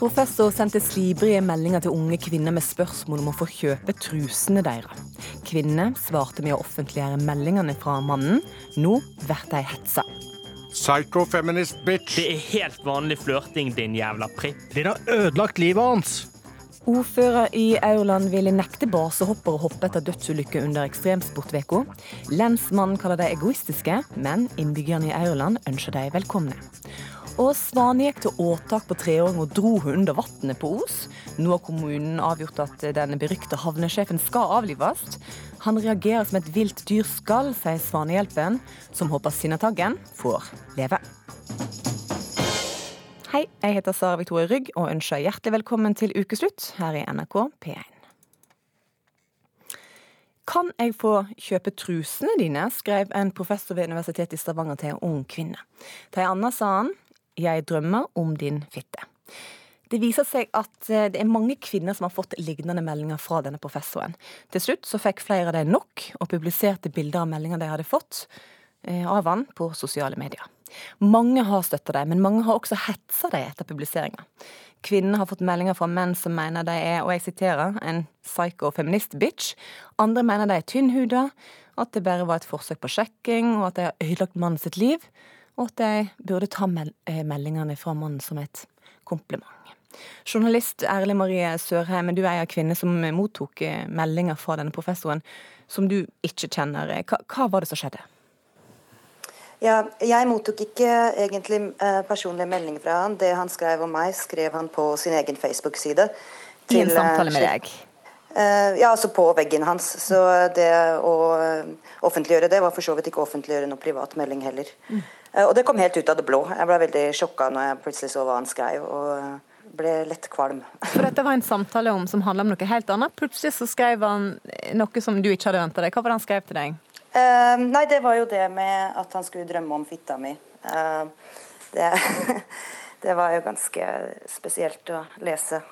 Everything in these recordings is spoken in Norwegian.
Professor sendte slibrige meldinger til unge kvinner med spørsmål om å få kjøpe trusene deres. Kvinnene svarte med å offentliggjøre meldingene fra mannen. Nå blir de hetsa. Psycho-feminist bitch. Det er helt vanlig flørting, din jævla pripp. Dere har ødelagt livet hans. Ordfører i Aurland ville nekte basehoppere å hoppe etter dødsulykker under ekstremsportveka. Lensmannen kaller de egoistiske, men innbyggerne i Aurland ønsker de velkomne. Og Svane gikk til åtak på treåring og dro hun under vannet på Os. Nå har kommunen avgjort at den berykta havnesjefen skal avlives. Han reagerer som et vilt dyr skal, sier Svanehjelpen, som håper Sinnataggen får leve. Hei, jeg heter Sara Victoria Rygg og ønsker hjertelig velkommen til ukeslutt her i NRK P1. Kan jeg få kjøpe trusene dine, skrev en professor ved Universitetet i Stavanger til en ung kvinne. Til ei anna sa han 'Jeg drømmer om din fitte'. Det viser seg at eh, det er mange kvinner som har fått lignende meldinger fra denne professoren. Til slutt så fikk flere av dem nok, og publiserte bilder av meldinger de hadde fått eh, av han på sosiale medier. Mange har støtta dem, men mange har også hetsa dem etter publiseringa. Kvinner har fått meldinger fra menn som mener de er, og jeg siterer, en psycho-feminist-bitch. Andre mener de er tynnhuda, at det bare var et forsøk på sjekking, og at de har ødelagt mannen sitt liv og at jeg burde ta eh, meldingene fra mannen som et kompliment. Journalist Erle Marie Sørheim, du er en kvinne som mottok eh, meldinger fra denne professoren som du ikke kjenner. Hva, hva var det som skjedde? Ja, jeg mottok ikke egentlig eh, personlige meldinger fra han. Det han skrev om meg, skrev han på sin egen Facebook-side. I en samtale med deg? Ja, altså på veggen hans. Så det å offentliggjøre det var for så vidt ikke å offentliggjøre noe privat melding heller. Mm. Eh, og det kom helt ut av det blå. Jeg ble veldig sjokka når jeg plutselig så hva han skrev. og ble lett kvalm. For dette var en samtale om, som handla om noe helt annet. Plutselig så skrev han noe som du ikke hadde venta deg. Hva var det han skrev til deg? Uh, nei, det var jo det med at han skulle drømme om fitta mi. Uh, det, det, var jo ganske spesielt å lese.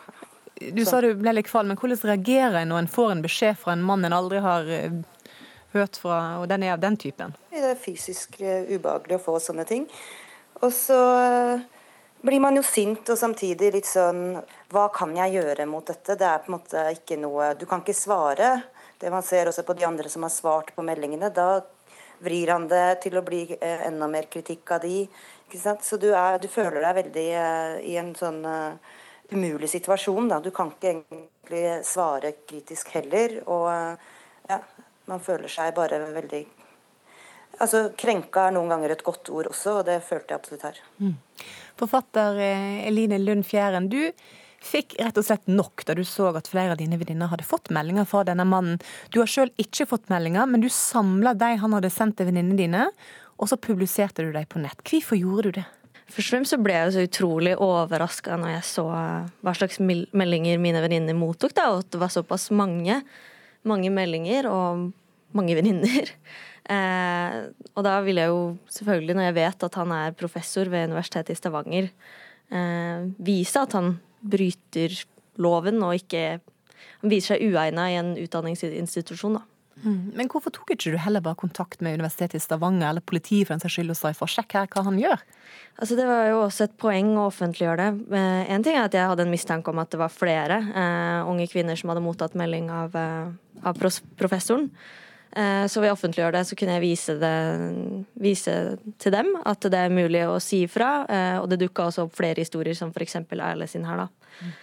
Du så. sa du ble litt kvalm, men hvordan reagerer en når en får en beskjed fra en mann en aldri har hørt fra, og den er av den typen? Det er fysisk eh, ubehagelig å få sånne ting. Og så eh, blir man jo sint og samtidig litt sånn Hva kan jeg gjøre mot dette? Det er på en måte ikke noe Du kan ikke svare. Det man ser også på de andre som har svart på meldingene. Da vrir han det til å bli eh, enda mer kritikk av de. Ikke sant? Så du, er, du føler deg veldig i en sånn umulig situasjon. Da. Du kan ikke egentlig svare kritisk heller. Og man føler seg bare veldig Altså, Krenka er noen ganger et godt ord også, og det følte jeg absolutt her. Mm. Forfatter eh, Eline Lund Fjæren, du fikk rett og slett nok da du så at flere av dine venninner hadde fått meldinger fra denne mannen. Du har sjøl ikke fått meldinger, men du samla de han hadde sendt til venninnene dine, og så publiserte du dem på nett. Hvorfor gjorde du det? Først og fremst så ble jeg så utrolig overraska når jeg så hva slags meldinger mine venninner mottok, da, og at det var såpass mange mange meldinger og mange venninner. Eh, og da vil jeg jo selvfølgelig, når jeg vet at han er professor ved Universitetet i Stavanger, eh, vise at han bryter loven og ikke Han viser seg uegna i en utdanningsinstitusjon, da. Mm. Men hvorfor tok ikke du heller bare kontakt med Universitetet i Stavanger eller politiet for en saks skyld og sa for sjekk her hva han gjør? Altså Det var jo også et poeng å offentliggjøre det. Eh, en ting er at jeg hadde en mistanke om at det var flere eh, unge kvinner som hadde mottatt melding av, eh, av professoren. Eh, så ved å offentliggjøre det, så kunne jeg vise, det, vise til dem at det er mulig å si ifra. Eh, og det dukka også opp flere historier, som f.eks. Erle sin her, da. Mm.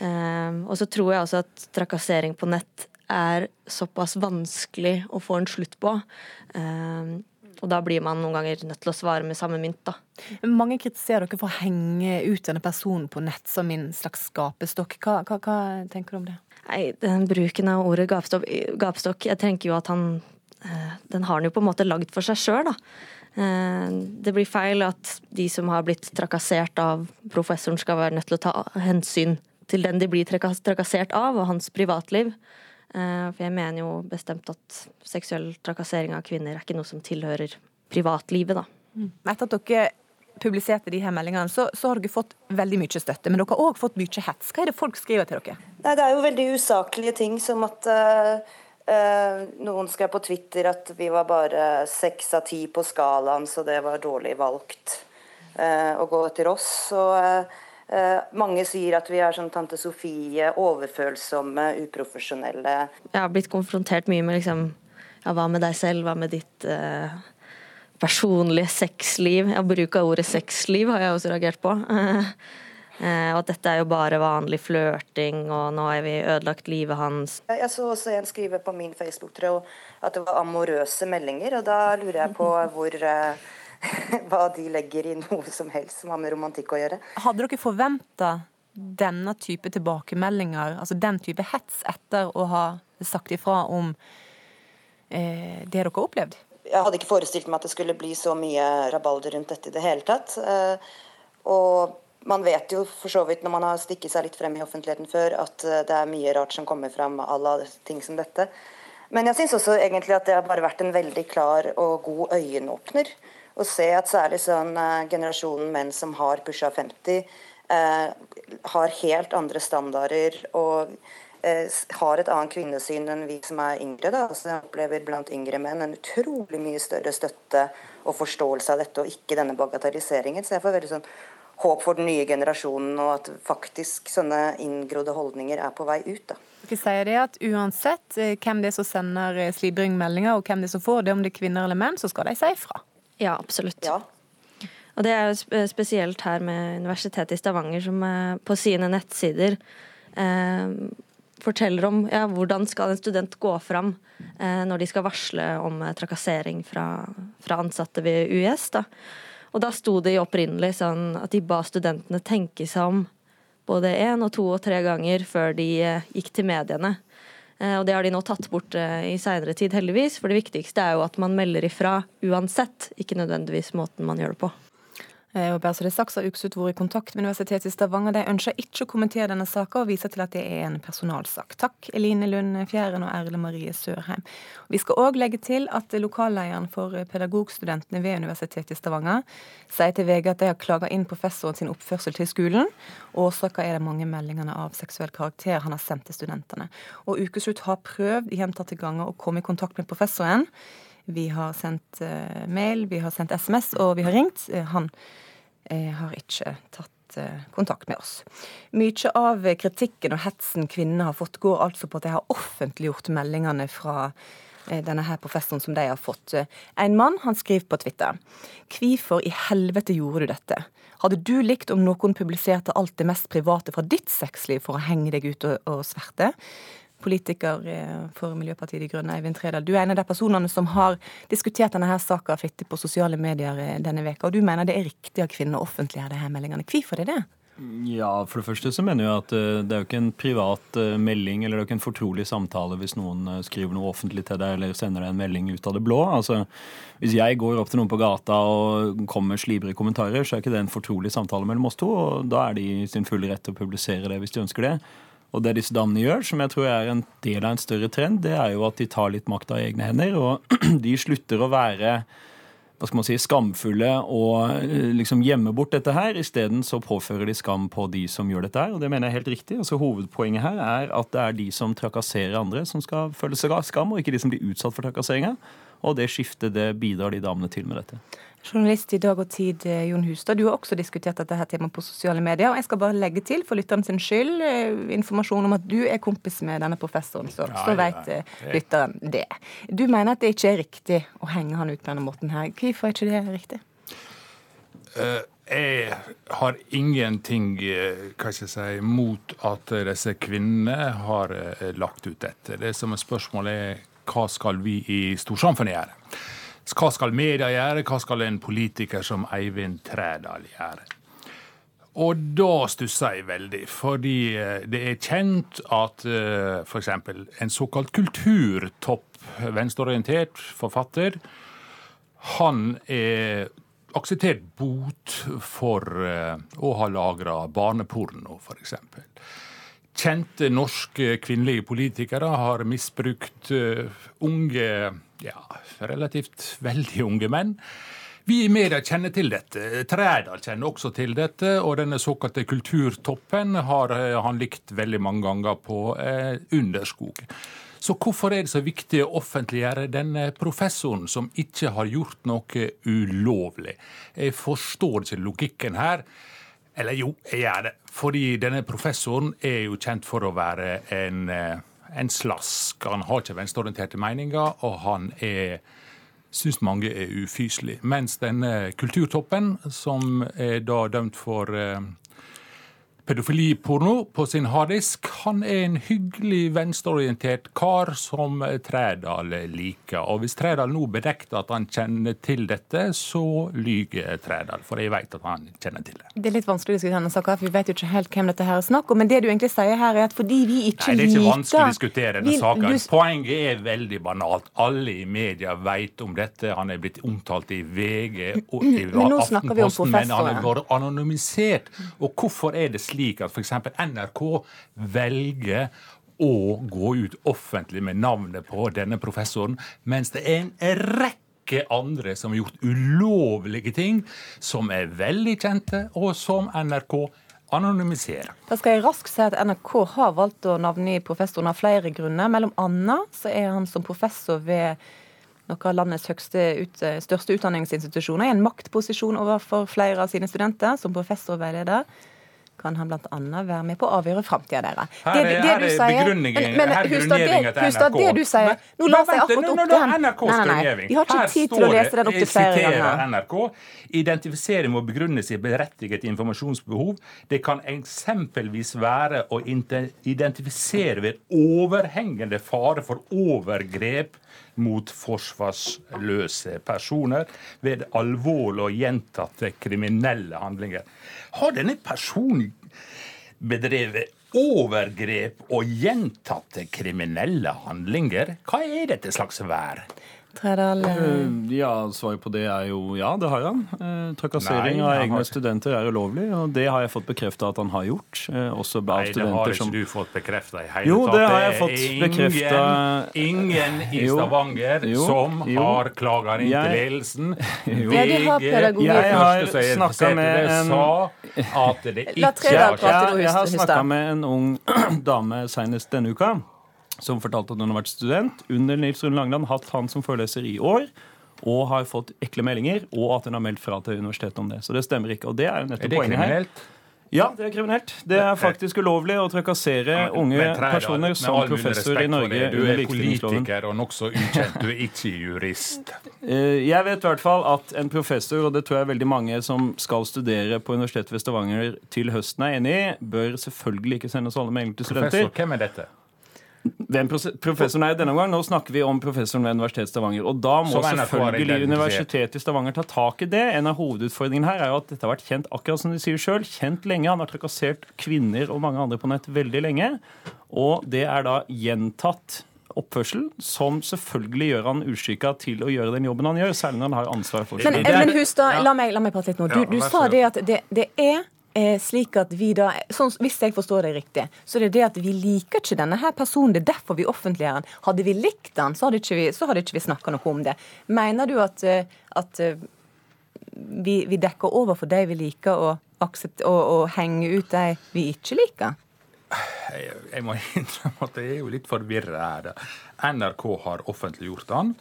Eh, og så tror jeg også at trakassering på nett er såpass vanskelig å få en slutt på. Eh, og da blir man noen ganger nødt til å svare med samme mynt, da. Mange kritiserer dere for å henge ut denne personen på nett som en slags gapestokk. Hva, hva, hva tenker du om det? Nei, den bruken av ordet gapestokk, gapestokk Jeg tenker jo at han eh, Den har han jo på en måte lagd for seg sjøl, da. Eh, det blir feil at de som har blitt trakassert av professoren, skal være nødt til å ta hensyn til den de blir trakassert av, og hans privatliv. Eh, for jeg mener jo bestemt at seksuell trakassering av kvinner er ikke noe som tilhører privatlivet, da. Mm. Etter at dere publiserte de her meldingene, så, så har dere fått veldig mye støtte. Men dere har òg fått mye hets. Hva er det folk skriver til dere? Nei, Det er jo veldig usaklige ting, som at uh, uh, noen skrev på Twitter at vi var bare seks av ti på skalaen, så det var dårlig valgt uh, å gå etter oss. Og mange sier at vi er sånn tante Sofie, overfølsomme, uprofesjonelle. Jeg har blitt konfrontert mye med liksom ja, hva med deg selv, hva med ditt eh, personlige sexliv? Ja, bruk av ordet sexliv har jeg også reagert på. Eh, og at dette er jo bare vanlig flørting, og nå har vi ødelagt livet hans. Jeg så også en skrive på min Facebook-tråd at det var amorøse meldinger, og da lurer jeg på hvor eh, hva de legger i noe som helst som har med romantikk å gjøre. Hadde dere forventa denne type tilbakemeldinger, altså den type hets, etter å ha sagt ifra om eh, det dere har opplevd? Jeg hadde ikke forestilt meg at det skulle bli så mye rabalder rundt dette i det hele tatt. Eh, og man vet jo for så vidt når man har stikket seg litt frem i offentligheten før, at eh, det er mye rart som kommer frem à la ting som dette. Men jeg syns også egentlig at det har bare vært en veldig klar og god øyenåpner. Å se at særlig sånn eh, generasjonen menn som har pusha 50, eh, har helt andre standarder og eh, har et annet kvinnesyn enn vi som er yngre. Da. Altså, jeg opplever blant yngre menn en utrolig mye større støtte og forståelse av dette, og ikke denne bagatelliseringen. Så jeg får veldig sånn håp for den nye generasjonen, og at faktisk sånne inngrodde holdninger er på vei ut. da. Dere sier det at Uansett eh, hvem det er som sender eh, Slibring-meldinger, og hvem det er som får det, om det er kvinner eller menn, så skal de si ifra. Ja, absolutt. Ja. Og det er jo spesielt her med Universitetet i Stavanger, som eh, på sine nettsider eh, forteller om ja, hvordan skal en student gå fram eh, når de skal varsle om trakassering fra, fra ansatte ved UiS. da. Og da sto det jo opprinnelig sånn at de ba studentene tenke seg om både én og to og tre ganger før de eh, gikk til mediene. Eh, og det har de nå tatt bort eh, i seinere tid, heldigvis. For det viktigste er jo at man melder ifra uansett, ikke nødvendigvis måten man gjør det på. Og er sagt, har Uksut vært i kontakt med Universitetet i Stavanger. De ønsker ikke å kommentere denne saka, og viser til at det er en personalsak. Takk, Eline Lund Fjæren og Erle Marie Sørheim. Vi skal òg legge til at lokallederen for pedagogstudentene ved Universitetet i Stavanger sier til VG at de har klaga inn professoren sin oppførsel til skolen. Årsaka er de mange meldingene av seksuell karakter han har sendt til studentene. Og Ukeslutt har prøvd gjentatte ganger å komme i kontakt med professoren. Vi har sendt uh, mail, vi har sendt SMS, og vi har ringt. Uh, han uh, har ikke tatt kontakt med oss. Mye av kritikken og hetsen kvinnene har fått, går altså på at de har offentliggjort meldingene fra denne her professoren som de har fått. En mann han skriver på Twitter Hvorfor i helvete gjorde du dette? Hadde du likt om noen publiserte alt det mest private fra ditt sexliv for å henge deg ut og, og sverte? Politiker eh, for Miljøpartiet De Grønne, Eivind Tredal. Du er en av de personene som har diskutert denne her saka flittig på sosiale medier eh, denne veka, og du mener det er riktig av kvinner å offentliggjøre disse meldingene. Hvorfor er det? Ja, For det første så mener jeg at eh, det er jo ikke en privat melding eller det er jo ikke en fortrolig samtale hvis noen skriver noe offentlig til deg eller sender deg en melding ut av det blå. Altså, Hvis jeg går opp til noen på gata og kommer med slibrige kommentarer, så er ikke det en fortrolig samtale mellom oss to, og da er de i sin fulle rett til å publisere det hvis de ønsker det. Og det disse damene gjør, som jeg tror er en del av en større trend, det er jo at de tar litt makt av egne hender. Og de slutter å være hva skal man si, skamfulle og eh, liksom gjemme bort dette her. Isteden så påfører de skam på de som gjør dette her, og det mener jeg er helt riktig. Altså Hovedpoenget her er at det er de som trakasserer andre, som skal føle seg skam, og ikke de som blir utsatt for trakasseringa. Og det skiftet det bidrar de damene til med dette. Journalist i Dag og Tid, eh, Jon Hustad, du har også diskutert dette her temaet på sosiale medier. og Jeg skal bare legge til for lytteren sin skyld eh, informasjon om at du er kompis med denne professoren, så, ja, så vet ja. Eh, lytteren det. Du mener at det ikke er riktig å henge han ut på denne måten her. Hvorfor er ikke det riktig? Uh, jeg har ingenting hva skal jeg si, mot at disse kvinnene har lagt ut dette. Det som er spørsmålet er hva skal vi i storsamfunnet gjøre? Hva skal media gjøre? Hva skal en politiker som Eivind Trædal gjøre? Og da stusser jeg veldig, fordi eh, det er kjent at uh, f.eks. en såkalt kulturtopp, venstreorientert forfatter, han er akseptert bot for uh, å ha lagra barneporno, f.eks. Kjente norske kvinnelige politikere har misbrukt unge ja, relativt veldig unge menn. Vi i media kjenner til dette. Trædal kjenner også til dette. Og denne såkalte kulturtoppen har eh, han likt veldig mange ganger på eh, Underskog. Så hvorfor er det så viktig å offentliggjøre denne professoren som ikke har gjort noe ulovlig? Jeg forstår ikke logikken her. Eller jo, jeg gjør det. Fordi denne professoren er jo kjent for å være en, eh, en slask. Han har ikke venstreorienterte meninger, og han er syns mange er ufyselig. Mens denne kulturtoppen, som er da dømt for eh, pedofiliporno på sin harddisk. Han er en hyggelig, venstreorientert kar som Trædal liker. Og hvis Trædal nå benekter at han kjenner til dette, så lyver Trædal, for jeg vet at han kjenner til det. Det er litt vanskelig å diskutere denne saka, for vi vet jo ikke helt hvem dette her er snakk om. Men det du egentlig sier her, er at fordi vi ikke liker Nei, det er ikke vanskelig å diskutere denne vi- saken. du- Poenget er veldig banalt. Alle i media vet om dette. Han er blitt omtalt i VG og i Aftenposten, men han professoren. vært anonymisert. Og hvorfor er det slik at f.eks. NRK velger å gå ut offentlig med navnet på denne professoren, mens det er en rekke andre som har gjort ulovlige ting, som er veldig kjente, og som NRK anonymiserer. Da skal jeg raskt si at NRK har valgt å navngi professoren av flere grunner. Mellom annet så er han som professor ved noen av landets høgste ut, største utdanningsinstitusjoner i en maktposisjon overfor flere av sine studenter. Som professor og veileder kan han bl.a. være med på å avgjøre framtida deres. Her er- her er begrunningen- men, NRK. er Hustad, det, til det du sier Nå la seg akkurat opp den. NRKs Nei, nei, nei. Vi har ikke tid til å lese det, den opp til jeg flere ganger. NRK. Identifisering må begrunnes i berettiget informasjonsbehov. Det kan eksempelvis være å identifisere ved overhengende fare for overgrep mot forsvarsløse personer ved alvorlige og gjentatte kriminelle handlinger. Har denne personen bedrevet overgrep og gjentatte kriminelle handlinger? Hva er dette slags vær? Tredal, eh, Ja, svaret på det er jo ja, det har han. Eh, trakassering Nei, av egne har- studenter er ulovlig, og det har jeg fått bekrefta at han har gjort. eh, Også av Nei, det har ikke som du fått bekrefta i hele Jo, det har jeg fått ingen- bekreftet. Ingen i Stavanger jo, som jo. har klaga inn til ledelsen. Jo. Ja, du har pedagogikk. Jeg har snakka snakket med en- at det La ikke Tredal har prate. jeg, jeg har snakka med en ung dame senest denne uka, som fortalte at hun har vært student under Nils Rune Langeland, hatt han som foreleser i år, og har fått ekle meldinger, og at hun har meldt fra til universitetet om det. Så det stemmer ikke. Og det er jo Er nettopp det poenget her. kriminelt? Ja, det er kriminelt. Det er faktisk ulovlig å trakassere unge Men personer som professor i Norge Du er politiker og nokså ukjent. Du er ikke jurist. Eh, Jeg vet i hvert fall at en professor, og det tror jeg veldig mange som skal studere på Universitetet ved Stavanger til høsten er enig i, bør selvfølgelig ikke sende alle meldinger til studenter. Professor, hvem er dette? Hvem professoren er denne omgang? Nå snakker vi om professoren ved Universitetet i Stavanger. Og da må selvfølgelig. Universitetet i Stavanger ta tak i det. En av hovedutfordringene her er jo at dette har vært kjent akkurat som de sier selv, kjent lenge. Han har trakassert kvinner og mange andre på nett veldig lenge. Og det er da gjentatt oppførsel som selvfølgelig gjør han uskikka til å gjøre den jobben han gjør, særlig når han har ansvar for Men, er- men Hustad, da, la, meg, la meg prate litt nå. Du, du sa det at det, det er slik at vi da sånn, Hvis jeg forstår deg riktig, så er det det at vi liker ikke denne her personen. Det er derfor vi offentliggjør den. Hadde vi likt den, så hadde ikke vi, så hadde ikke vi snakka noe om det. Mener du at, eh, at eh, vi, vi dekker over for de vi liker, og, aksept, og, og henger ut de vi ikke liker? Jeg, jeg må innrømme at jeg er jo litt forvirra her. NRK har offentliggjort den.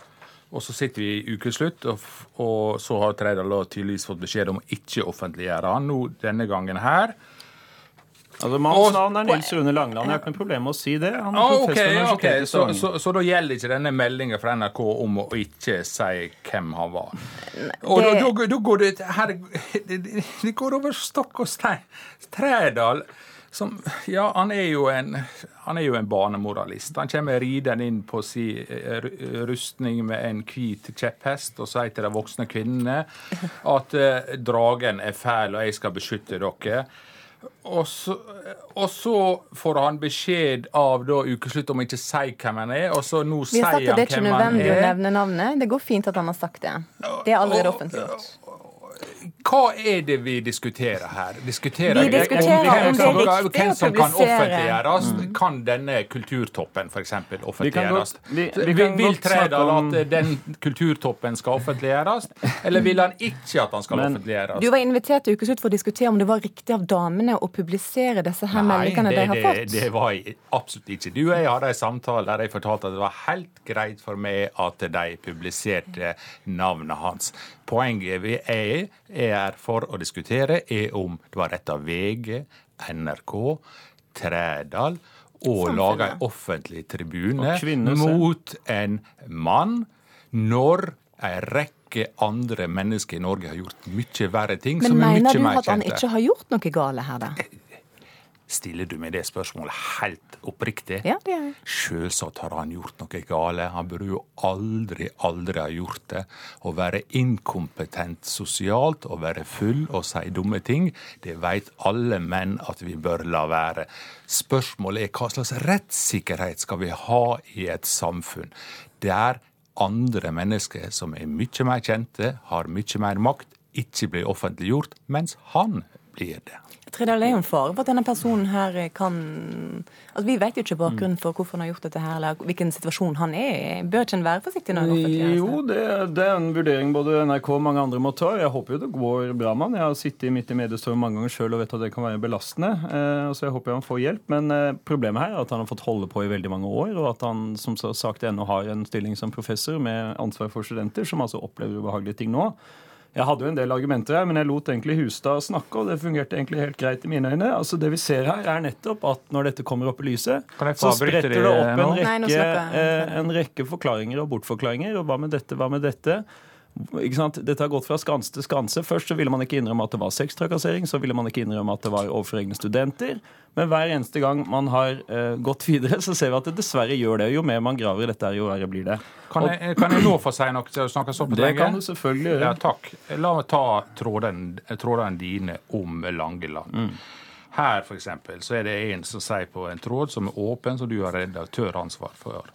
Og så sitter vi i ukeslutt, og, og så har Trædal da tydeligvis fått beskjed om å ikke offentliggjøre han Nå denne gangen her. Altså, Mannens navn er Nils Rune Langeland. Jeg har ikke noe problem med å si det. Han er Ah, okay, ok, ok. Så, så, så da gjelder ikke denne meldinga fra NRK om å ikke si hvem han var. Og da, det- da, da går det her, det, det- det går over stokk og stein. Trædal som, ja, han er jo en han er jo en banemoralist. Han kommer ridende inn på si eh, rustning med en hvit kjepphest og sier til de voksne kvinnene at eh, dragen er fæl, og jeg skal beskytte dere. Og så, og så får han beskjed av da ukeslutt om å ikke si hvem han er, og så nå sier sier hvem han sagt at det er ikke han nødvendig å er. nevne navnet. Det går fint at han har sagt det. Det er allerede offentliggjort. Hva er det vi diskuterer her? Diskuterer Vi diskuterer hvem om det er som- riktig hvem som kan publisere. Mm. Kan denne kulturtoppen f.eks. Vi offentliggjøres? godt- vi- vi Vil, Trædal om- at den kulturtoppen skal offentliggjøres, eller vil han ikke at han skal Men- offentliggjøres? Du var invitert til Ukeslutt for å diskutere om det var riktig av damene å publisere disse her meldingene de har fått. Nei, det var jeg absolutt ikke. Du og jeg hadde en samtale der jeg fortalte at det var helt greit for meg at de publiserte navnet hans. Poenget vi er, er er for å diskutere, er om det var rett av VG, NRK, Trædal å lage en offentlig tribune kvinner, mot en mann når en rekke andre mennesker i Norge har gjort mye verre ting Men som er mener mye du mer at han ikke har gjort noe gale her, da? Stiller du meg det spørsmålet helt oppriktig? Ja, det gjør jeg. Selvsagt har han gjort noe gale. Han burde jo aldri, aldri ha gjort det. Å være inkompetent sosialt, å være full og si dumme ting, det vet alle menn at vi bør la være. Spørsmålet er hva slags rettssikkerhet skal vi ha i et samfunn der andre mennesker som er mye mer kjente, har mye mer makt, ikke blir offentliggjort, mens han blir det. Tredal, det er jo en fare for at denne personen her kan Altså, Vi vet jo ikke bakgrunnen for hvorfor han har gjort dette her, eller hvilken situasjon han er i. Bør ikke en være forsiktig når en offentliggjør Jo, det, det er en vurdering både NRK og mange andre må ta. Jeg håper jo det går bra med han. Jeg har sittet midt i mediestorm mange ganger sjøl og vet at det kan være belastende. Eh, så jeg håper han får hjelp. Men eh, problemet her er at han har fått holde på i veldig mange år, og at han som sagt ennå har en stilling som professor med ansvar for studenter, som altså opplever ubehagelige ting nå. Jeg hadde jo en del argumenter her, men jeg lot egentlig Hustad snakke, og det fungerte egentlig helt greit i mine øyne. Altså Det vi ser her, er nettopp at når dette kommer opp i lyset, så spretter det opp en rekke, Nei, eh, en rekke forklaringer og bortforklaringer. Og hva med dette, hva med dette? Dette har gått fra skanse til skanse. Først så ville man ikke innrømme at det var sextrakassering. Så ville man ikke innrømme at det var overfor egne studenter. Men hver eneste gang man har uh, gått videre, så ser vi at det dessverre gjør det. Jo mer man graver i dette, her, jo verre blir det. Kan jeg, kan jeg nå få si noe til å snakke på Det lenge? kan du selvfølgelig gjøre. Ja, takk. La meg ta trådene dine om Langeland. Mm. Her for eksempel, så er det en som sier på en tråd som er åpen, som du har redaktøransvar for.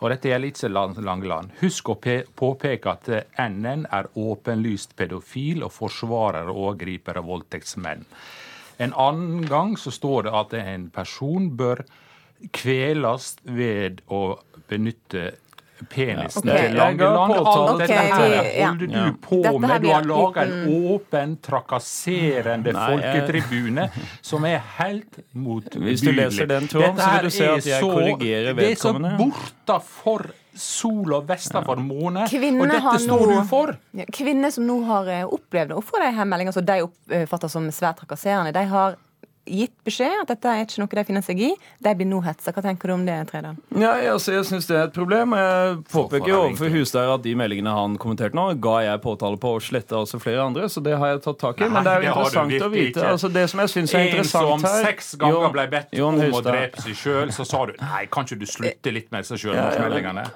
Og dette gjelder ikke Lang- Langeland. Husk å påpeke at NN er åpenlyst pedofil og forsvarer og overgriper av voldtektsmenn. En annen gang så står det at en person bør kveles ved å benytte penisen okay. til Langeland. Alt dette her holder du på med. Du har en laga en åpen, trakasserende Nei, jeg- folketribune som er helt motbydelig. Hvis du leser den Tom, så vil du se at jeg så- korrigerer Det er så vedkommende. borta for sol og vesta for måne. Og dette står du for! Ja, Kvinner som nå har eh, opplevd å få de her meldingene som de oppfatter som svært trakasserende, de har gitt beskjed at dette er ikke noe de finner seg i. De blir nå hetsa. Hva tenker du om det, Tredal? Ja, altså, jeg syns det er et problem. Jeg påpeker jo overfor Hustad at de meldingene han kommenterte nå, ga jeg påtale på og sletta også flere andre, så det har jeg tatt tak i. Men det er jo det interessant å vite. ikke. Altså, det som jeg syns er interessant her En som seks ganger ble bedt Jon om å drepe seg sjøl, så sa du nei, kan ikke du slutte litt med disse sjølmordsmeldingene?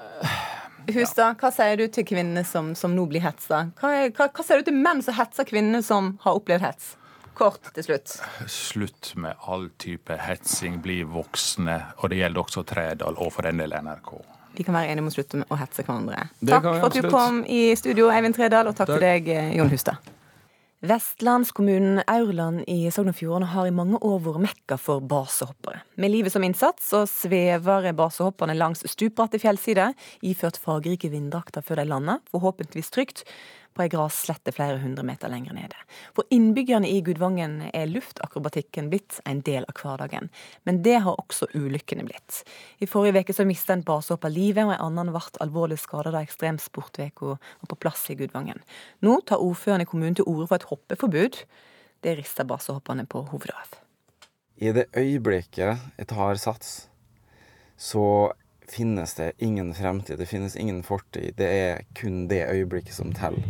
Hustad, hva sier du til kvinnene som, som nå blir hetsa? Hva, hva, hva sier du til menn som hetser kvinner som har opplevd hets? Kort til slutt. Slutt med all type hetsing, bli voksne. Og det gjelder også Trædal, og for den del NRK. Vi kan være enige om å slutte med å hetse hverandre. Det Takk for at du kom i studio, Eivind Tredal, og takk, Takk. til deg, Jon Hustad. Vestlandskommunen Aurland i Sogn og Fjordane har i mange år vært mekka for basehoppere. Med livet som innsats så svever basehopperne langs stupbratte fjellsider, iført fargerike vinddrakter før de lander, forhåpentligvis trygt, på ei grasslette flere hundre meter lenger nede. For innbyggerne i Gudvangen er luftakrobatikken blitt en del av hverdagen. Men det har også ulykkene blitt. I forrige uke så mista en basehopper livet, og en annen ble alvorlig skadet da ekstremsportveka var på plass i Gudvangen. Nå tar ordføreren i kommunen til orde for et hoppeforbud. Det rister basehopperne på hovedet av. I det øyeblikket jeg tar sats, så finnes det ingen fremtid, det finnes ingen fortid. Det er kun det øyeblikket som teller.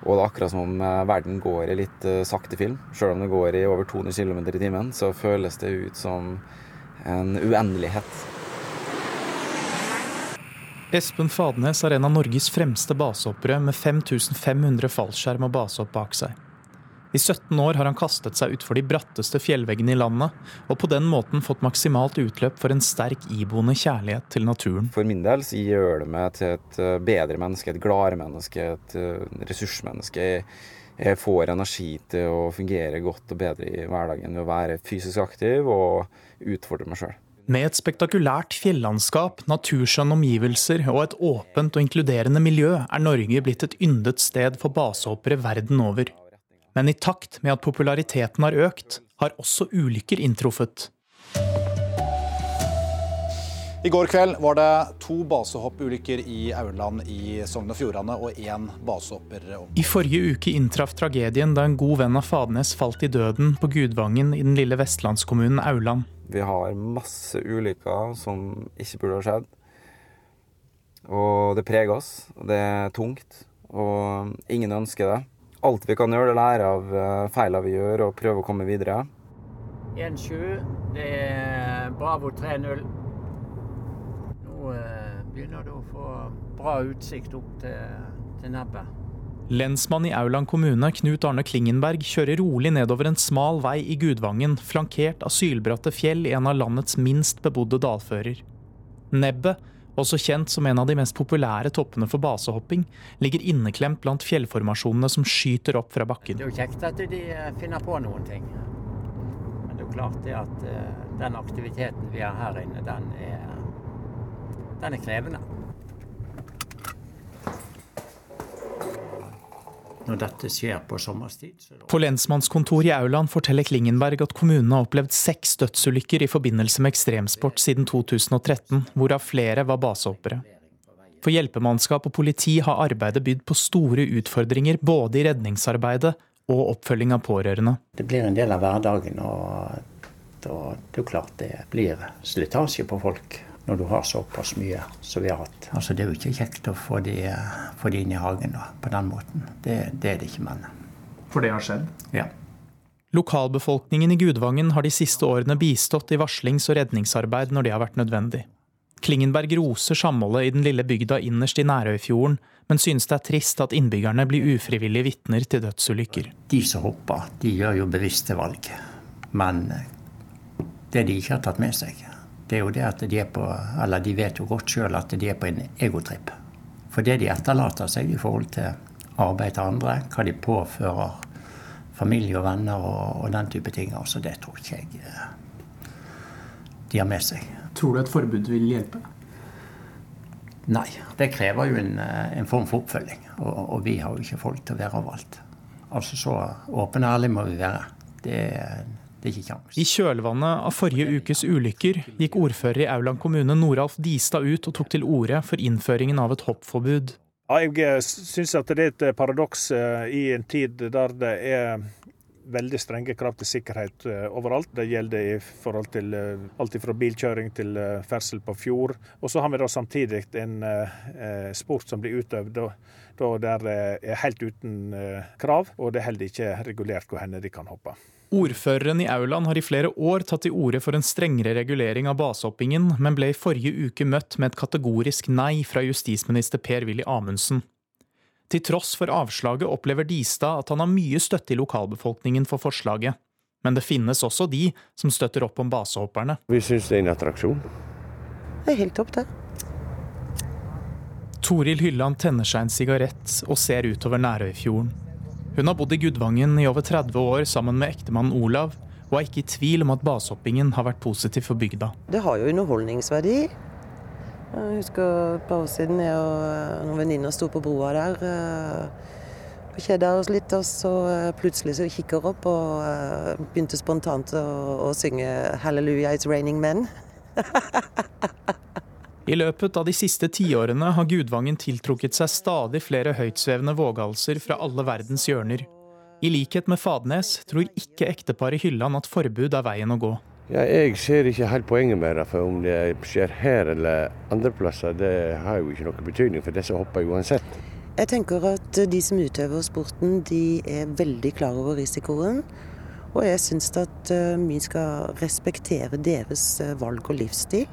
Og det er akkurat som om eh, verden går i litt eh, sakte film. Selv om det går i over 200 km i timen, så føles det ut som en uendelighet. Espen Fadnes er en av Norges fremste basehoppere med 5500 fallskjerm og basehopp bak seg. I 17 år har han kastet seg utfor de bratteste fjellveggene i landet, og på den måten fått maksimalt utløp for en sterk iboende kjærlighet til naturen. For min del så gjør det meg til et eh, bedre menneske, et gladere menneske, et eh, ressursmenneske. Jeg- Jeg får energi til å fungere godt og bedre i hverdagen ved å være fysisk aktiv og utfordre meg sjøl. Med et spektakulært fjellandskap, naturskjønne omgivelser og et åpent og inkluderende miljø er Norge blitt et yndet sted for basehoppere verden over. Men i takt med at populariteten har økt, har også ulykker inntruffet. I går kveld var det to basehoppulykker i Aurland i Sogn og Fjordane og én basehopper om. I forrige uke inntraff tragedien da en god venn av Fadnes falt i døden på Gudvangen i den lille vestlandskommunen Aurland. Vi har masse ulykker som ikke burde ha skjedd. Og det preger oss, det er tungt. Og ingen ønsker det. Alt vi kan gjøre, det lære av eh, feilene vi gjør, og prøve å komme videre. 1-7. Det er Bravo 3-0. Nå eh, begynner du å få bra utsikt opp til, til nebbet. Lensmann i Aurland kommune, Knut Arne Klingenberg, kjører rolig nedover en smal vei i Gudvangen, flankert av sylbratte fjell i en av landets minst bebodde dalfører. Nebbet, også kjent som en av de mest populære toppene for basehopping, ligger inneklemt blant fjellformasjonene som skyter opp fra bakken. Det er jo kjekt at de eh, finner på noen ting. Men det er jo klart det at eh, den aktiviteten vi har her inne, den er, den er krevende. Når dette skjer på sommerstid, er På lensmannskontoret i Aurland forteller Klingenberg at kommunen har opplevd seks dødsulykker i forbindelse med ekstremsport siden 2013, hvorav flere var basehoppere. For hjelpemannskap og politi har arbeidet bydd på store utfordringer både i redningsarbeidet og oppfølging av pårørende. Det blir en del av hverdagen, og og det er klart det blir slitasje på folk når du har såpass mye som vi har hatt. Altså Det er jo ikke kjekt å få de, få de inn i hagen da, på den måten. Det, det er det ikke, men For det har skjedd? ja. Lokalbefolkningen i Gudvangen har de siste årene bistått i varslings- og redningsarbeid når det har vært nødvendig. Klingenberg roser samholdet i den lille bygda innerst i Nærøyfjorden, men synes det er trist at innbyggerne blir ufrivillige vitner til dødsulykker. De som hopper, de gjør jo bevisste valg. Men det de ikke har tatt med seg, det er jo det at de er på Eller de vet jo godt sjøl at de er på en egotripp. For det de etterlater seg i forhold til arbeid til andre, hva de påfører familie og venner og, og den type ting, altså det tror ikke jeg eh, de har med seg. Tror du et forbud vil hjelpe? Nei, det krever jo en, eh, en form for oppfølging. Og, og, vi har jo ikke folk til å være overalt. Altså så åpne og ærlige må vi være. Det, det gikk ikke kjangs. I kjølvannet av forrige ukes ulykker gikk ordfører i Aurland kommune Noralf Distad ut og tok til orde for innføringen av et hoppforbud. Ja, jeg syns at det er et paradoks eh, i en tid der det er veldig strenge krav til sikkerhet eh, overalt. Det gjelder i forhold til eh, alt fra bilkjøring til ferdsel på fjord. Og så har vi da samtidig en sport som blir utøvd der det er helt uten krav, og det er heller ikke regulert hvor henne de kan hoppe. Ordføreren i Aurland har i flere år tatt til orde for en strengere regulering av basehoppingen, men ble i forrige uke møtt med et kategorisk nei fra justisminister Per-Willy Amundsen. Til tross for avslaget opplever Distad at han har mye støtte i lokalbefolkningen for forslaget. Men det finnes også de som støtter opp om basehopperne. Vi syns det er en attraksjon. Det er helt topp, det. Toril Hylland tenner seg en sigarett og ser utover Nærøyfjorden. Hun har bodd i Gudvangen i over 30 år sammen med ektemannen Olav, og er ikke i tvil om at basehoppingen har vært positiv for bygda. Det har jo underholdningsverdi. Jeg husker et par år siden jeg og noen venninner sto på broa der. og Kjeda oss litt, og så plutselig så kikker opp og begynte spontant å, å synge 'Hallelujah, it's raining men'. I løpet av de siste tiårene har Gudvangen tiltrukket seg stadig flere høytsvevende våghalser fra alle verdens hjørner. I likhet med Fadnes tror ikke ekteparet Hylland at forbud er veien å gå. Ja, jeg ser ikke helt poenget med det, for om det skjer her eller andre plasser, det har jo ikke noe betydning for disse hopper uansett. Jeg tenker at de som utøver sporten, de er veldig klar over risikoen. Og jeg syns at eh, vi skal respektere deres eh, valg og livsstil.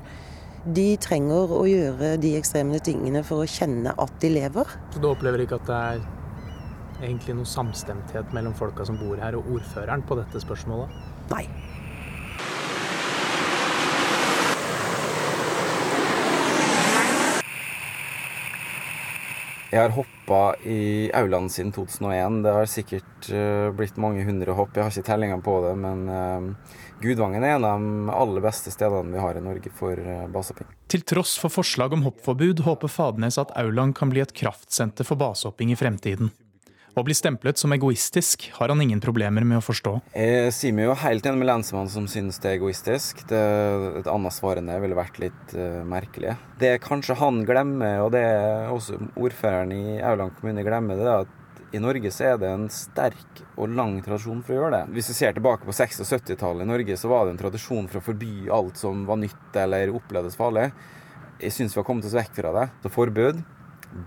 De trenger å gjøre de ekstreme tingene for å kjenne at de lever. Så du opplever ikke at det er egentlig noe samstemthet mellom folka som bor her og ordføreren på dette spørsmålet? Nei. Jeg har hoppa i Auland siden 2001. Det har sikkert uh, blitt mange hundre hopp. Jeg har ikke tellinga på det, men uh, Gudvangen er en av de aller beste stedene vi har i Norge for uh, basehopping. Til tross for forslag om hoppforbud håper Fadnes at Auland kan bli et kraftsenter for basehopping i fremtiden. Å bli stemplet som egoistisk har han ingen problemer med å forstå. Jeg sier meg jo helt enig med lensmannen som synes det er egoistisk. Det, et annet svar enn det ville vært litt uh, merkelig. Det kanskje han glemmer, og det også ordføreren i Auland kommune glemmer, det er at i Norge så er det en sterk og lang tradisjon for å gjøre det. Hvis vi ser tilbake på 60- og 70-tallet i Norge, så var det en tradisjon for å forby alt som var nytt eller opplevdes farlig. Jeg syns vi har kommet oss vekk fra det. Så forbud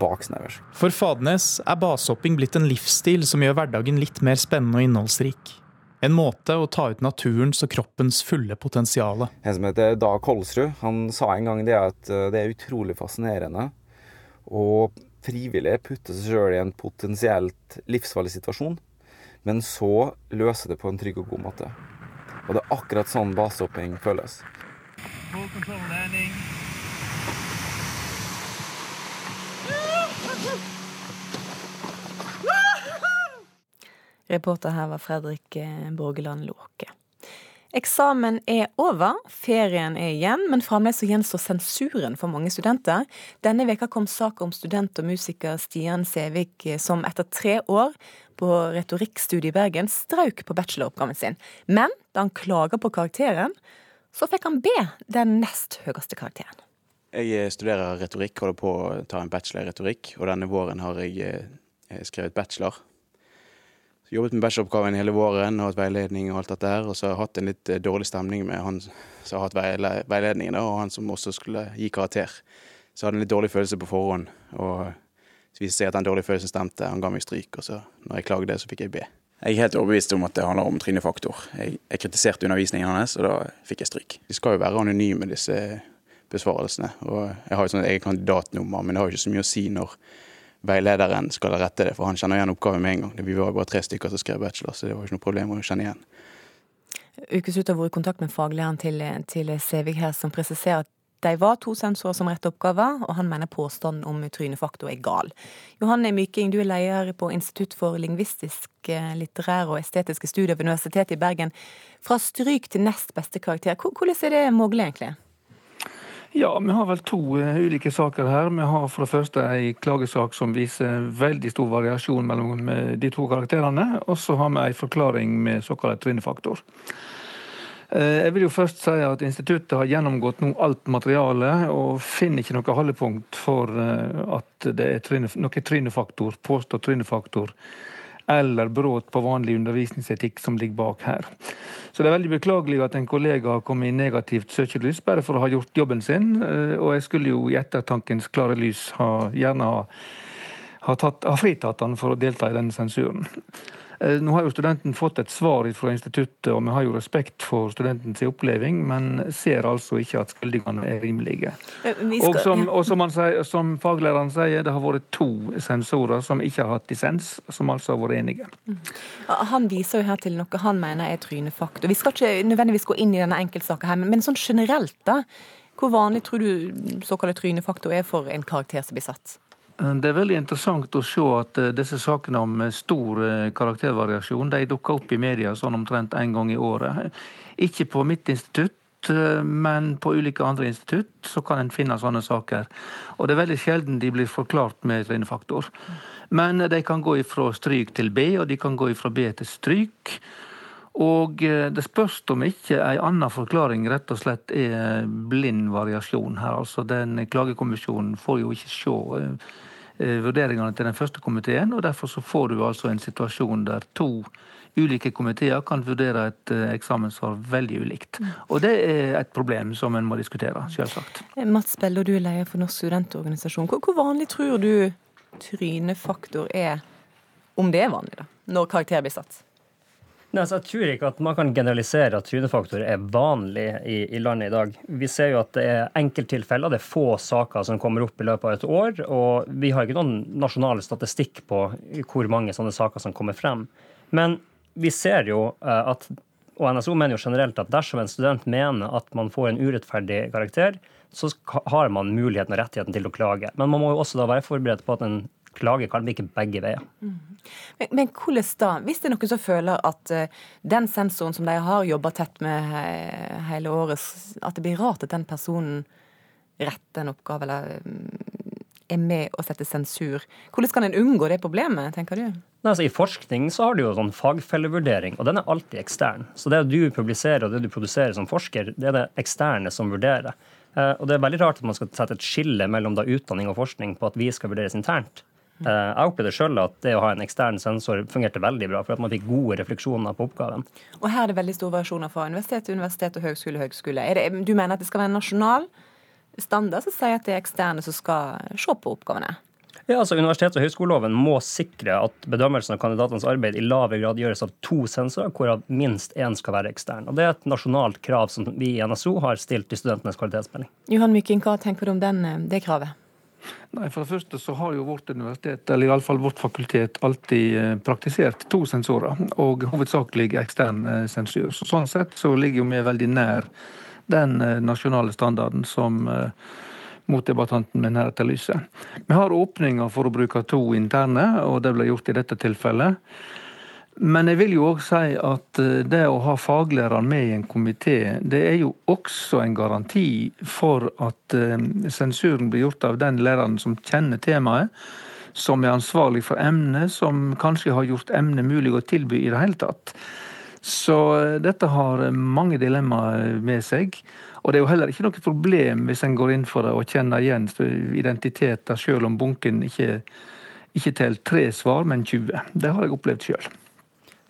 baksnevers. For Fadnes er basehopping blitt en livsstil som gjør hverdagen litt mer spennende og innholdsrik. En måte å ta ut naturens og kroppens fulle potensial. En som heter Dag Kolsrud, han sa en gang det at eh, det er utrolig fascinerende å frivillig putter seg sjøl i en potensielt livsfarlig situasjon, men så løser det på en trygg og god måte. Og det er akkurat sånn basehopping føles. Reporter her var Fredrik eh, Borgeland Låke. Eksamen er over, ferien er igjen, men fremdeles gjenstår sensuren for mange studenter. Denne veka kom sak om student og musiker Stian Sevik eh, som etter tre år på retorikkstudiet i Bergen strauk på bacheloroppgaven sin. Men da han klaga på karakteren, så fikk han B, den nest høyeste karakteren. Jeg studerer retorikk, holder på å ta en bachelor i retorikk, og denne våren har jeg eh, skrevet bachelor jobbet med bacheloroppgaven hele våren og hatt veiledning og alt dette her. Og så har jeg hatt en litt eh, dårlig stemning med han som har hatt veiledningen, og han som også skulle gi karakter. Så jeg hadde en litt dårlig følelse på forhånd. Og så viste det seg at den dårlige følelsen stemte. Han ga meg stryk, og så når jeg klagde, så fikk jeg B. Jeg er helt overbevist om at det handler om trynefaktor. Jeg, jeg kritiserte undervisningen hans, og da fikk jeg stryk. De skal jo være anonyme, disse besvarelsene. Og jeg har jo sånn eget kandidatnummer, men det har jo ikke så mye å si når veilederen skal rette det, for han kjenner igjen oppgaven med en gang. Vi var bare tre stykker som skrev bachelor, så det var ikke noe problem å kjenne igjen. Ukeslutt har vært i kontakt med faglæreren til, til Sevig her, som presiserer at de var to sensorer som rette oppgaver, og han mener påstanden om trynefaktor er gal. Johanne Myking, du er leder på Institutt for lingvistiske, litterære og estetiske studier ved Universitetet i Bergen. Fra stryk til nest beste karakter, hvordan er det mulig egentlig? Ja, vi har vel to uh, ulike saker her. Vi har for det første en klagesak som viser veldig stor variasjon mellom uh, de to karakterene. Og så har vi en forklaring med såkalt trynefaktor. Uh, jeg vil jo først si at Instituttet har gjennomgått nå alt materialet og finner ikke noe holdepunkt for at det er tryne, noe trynefaktor, påstått trynefaktor eller brudd på vanlig undervisningsetikk som ligger bak her. Så det er veldig beklagelig at en kollega har kommet i negativt søkelys bare for å ha gjort jobben sin. Eh, og jeg skulle jo i ettertankens klare lys ha, gjerne ha, ha, tatt, ha fritatt han for å delta i denne sensuren. Eh, nå har jo studenten fått et svar fra instituttet, og vi har jo respekt for studentens oppleving, men ser altså ikke at skyldningene er rimelige. Eh, og, som, og som, sier, som, faglæreren sier, det har vært to sensorer som ikke har hatt dissens, som altså har vært enige. Mm. Han viser jo her til noe han mener er trynefaktor. Vi skal ikke nødvendigvis gå inn i denne enkeltsaka her, men sånn generelt, da. Hvor vanlig tror du såkalt trynefaktor er for en karakter som blir satt? Det er veldig interessant å se at eh, disse sakene om eh, stor eh, karaktervariasjon de dukker opp i media sånn omtrent en gang i året. Ikke på mitt institutt, men på ulike andre institutt så kan en finne sånne saker. Og det er veldig sjelden de blir forklart med trynefaktor. Men de kan gå ifra stryk til B, og de kan gå ifra B til stryk. Og det spørs om ikke ei anna forklaring rett og slett er blind variasjon her. Altså den Klagekommisjonen får jo ikke se vurderingene til den første komiteen. og Derfor så får du altså en situasjon der to ulike komiteer kan vurdere et eh, eksamenssvar veldig ulikt. Mm. Og det er et problem som en må diskutere, selvsagt. Eh, Mats Beller, du er leder for Norsk studentorganisasjon. Hvor vanlig tror du trynefaktor er, om det er vanlig, da, når karakter blir satt? Nei, så jeg tror ikke at man kan generalisere at trynefaktor er vanlig i, i, landet i dag. Vi ser jo at det er enkelttilfeller, det er få saker som kommer opp i løpet av et år. Og vi har ikke noen nasjonal statistikk på hvor mange sånne saker som kommer frem. Men vi ser jo eh, at, og NSO mener jo generelt at dersom en student mener at man får en urettferdig karakter, så har man muligheten og rettigheten til å klage. Men man må jo også da være forberedt på at en klage kan virke begge veier. Mm. Men, men, hvordan da? Hvis det er noen som føler at uh, den sensoren som de har jobba tett med he hele året, at det blir rart at den personen retter en oppgave eller um, er med å sette sensur. Hvordan kan en unngå det problemet, tenker du? Nei, altså I forskning så har du jo sånn fagfellevurdering, og den er alltid ekstern. Så det du publiserer og det du produserer som forsker, det er det eksterne som vurderer. Eh, og det er veldig rart at man skal sette et skille mellom da utdanning og forskning på at vi skal vurderes internt. Eh, jeg opplevde sjøl at det å ha en ekstern sensor fungerte veldig bra, for at man fikk gode refleksjoner på oppgaven. Og her er det veldig store variasjoner fra universitet til universitet og høgskole til høgskole. Det, du mener at det skal være en nasjonal standard som sier at det er eksterne som skal se på oppgavene? Ja, altså Universitets- og høyskoleloven må sikre at bedømmelsen av kandidatenes arbeid i lavere grad gjøres av to sensorer, hvorav minst én skal være ekstern. Og Det er et nasjonalt krav som vi i NSO har stilt til studentenes kvalitetsmelding. Johan Myking, hva tenker du om den, eh, det kravet? Nei, For det første så har jo vårt universitet, eller iallfall vårt fakultet, alltid eh, praktisert to sensorer, og hovedsakelig ekstern eh, sensur. Så sånn sett så ligger vi veldig nær den nasjonale standarden som motdebattanten min her etterlyser. Vi har åpninger for å bruke to interne, og det ble gjort i dette tilfellet. Men jeg vil jo òg si at eh, det å ha faglæreren med i en komité, det er jo også en garanti for at eh, sensuren blir gjort av den læreren som kjenner temaet, som er ansvarlig for emnet, som kanskje har gjort emnet mulig å tilby i det hele tatt. Så eh, dette har mange dilemmaer med seg. Og det er jo heller ikke noe problem hvis en går inn for det og kjenner igjen identiteter, selv om bunken ikke, ikke teller tre svar, men 20. Det har jeg opplevd sjøl.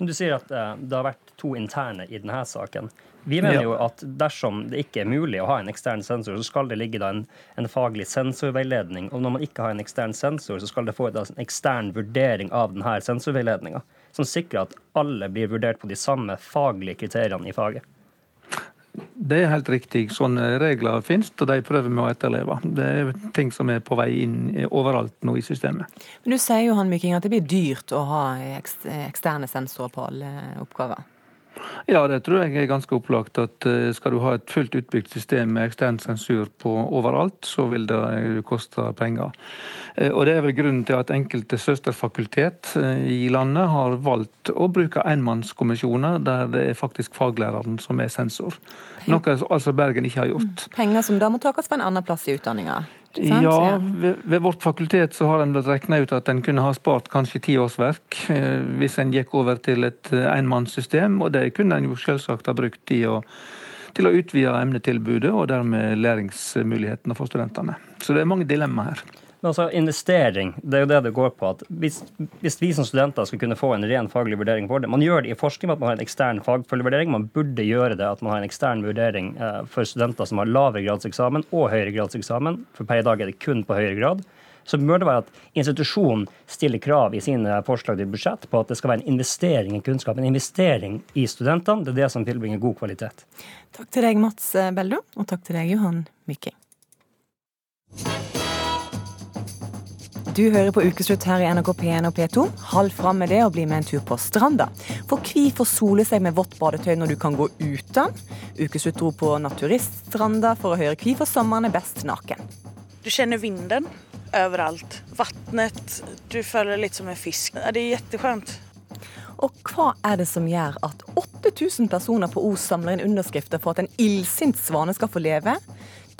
Du sier at eh, det har vært to interne i denne saken. Vi mener jo at dersom det ikke er mulig å ha en ekstern sensor, så skal det ligge en, en, faglig sensorveiledning. Og når man ikke har en ekstern sensor, så skal det få en ekstern vurdering av denne sensorveiledninga. Som sikrer at alle blir vurdert på de samme faglige kriteriene i faget. Det er helt riktig. Sånne regler finnes, og de prøver vi å etterleve. Det er ting som er på vei inn overalt nå i systemet. Men Du sier jo han Myking, at det blir dyrt å ha eksterne sensorer på alle oppgaver? Ja, det tror jeg er ganske opplagt. at eh, Skal du ha et fullt utbygd system med ekstern sensur på overalt, så vil det eh, koste penger. Eh, og Det er vel grunnen til at enkelte søsterfakultet i landet har valgt å bruke enmannskommisjoner der det er faktisk faglæreren som er sensor. Noe altså Bergen ikke har gjort. Penger som da må tas fra en annen plass i utdanninga? Ja, ved, ved, vårt fakultet så har en regna ut at en kunne ha spart kanskje ti årsverk eh, hvis en gikk over til et eh, enmannssystem, og det kunne en jo selvsagt ha brukt til å, til å utvide emnetilbudet og dermed læringsmulighetene for studentene. Så det er mange dilemmaer her. Men altså, investering, det er jo det det går på. at hvis, hvis, vi som studenter skal kunne få en ren faglig vurdering for det Man gjør det i forskning at man har en ekstern fagfølgevurdering. Man burde gjøre det at man har en ekstern vurdering eh, for studenter som har lavere gradseksamen og høyere gradseksamen. For per i dag er det kun på høyere grad. Så bør det være at institusjonen stiller krav i sine forslag til budsjett på at det skal være en investering i kunnskap, en investering i studentene. Det er det som tilbringer god kvalitet. Takk til deg, Mats Bello, og takk til deg, Johan Myking. Du hører på Ukeslutt her i NRK P1 og P2. Hold fram med det og bli med en tur på stranda. For hvorfor sole seg med vått badetøy når du kan gå uten? Ukeslutt dro på naturiststranda for å høre hvorfor sommeren er best naken. Du kjenner vinden overalt. Vannet. Du føler litt som en fisk. Det er kjempeskjønt. Og hva er det som gjør at 8000 personer på Os samler inn underskrifter for at en illsint svane skal få leve?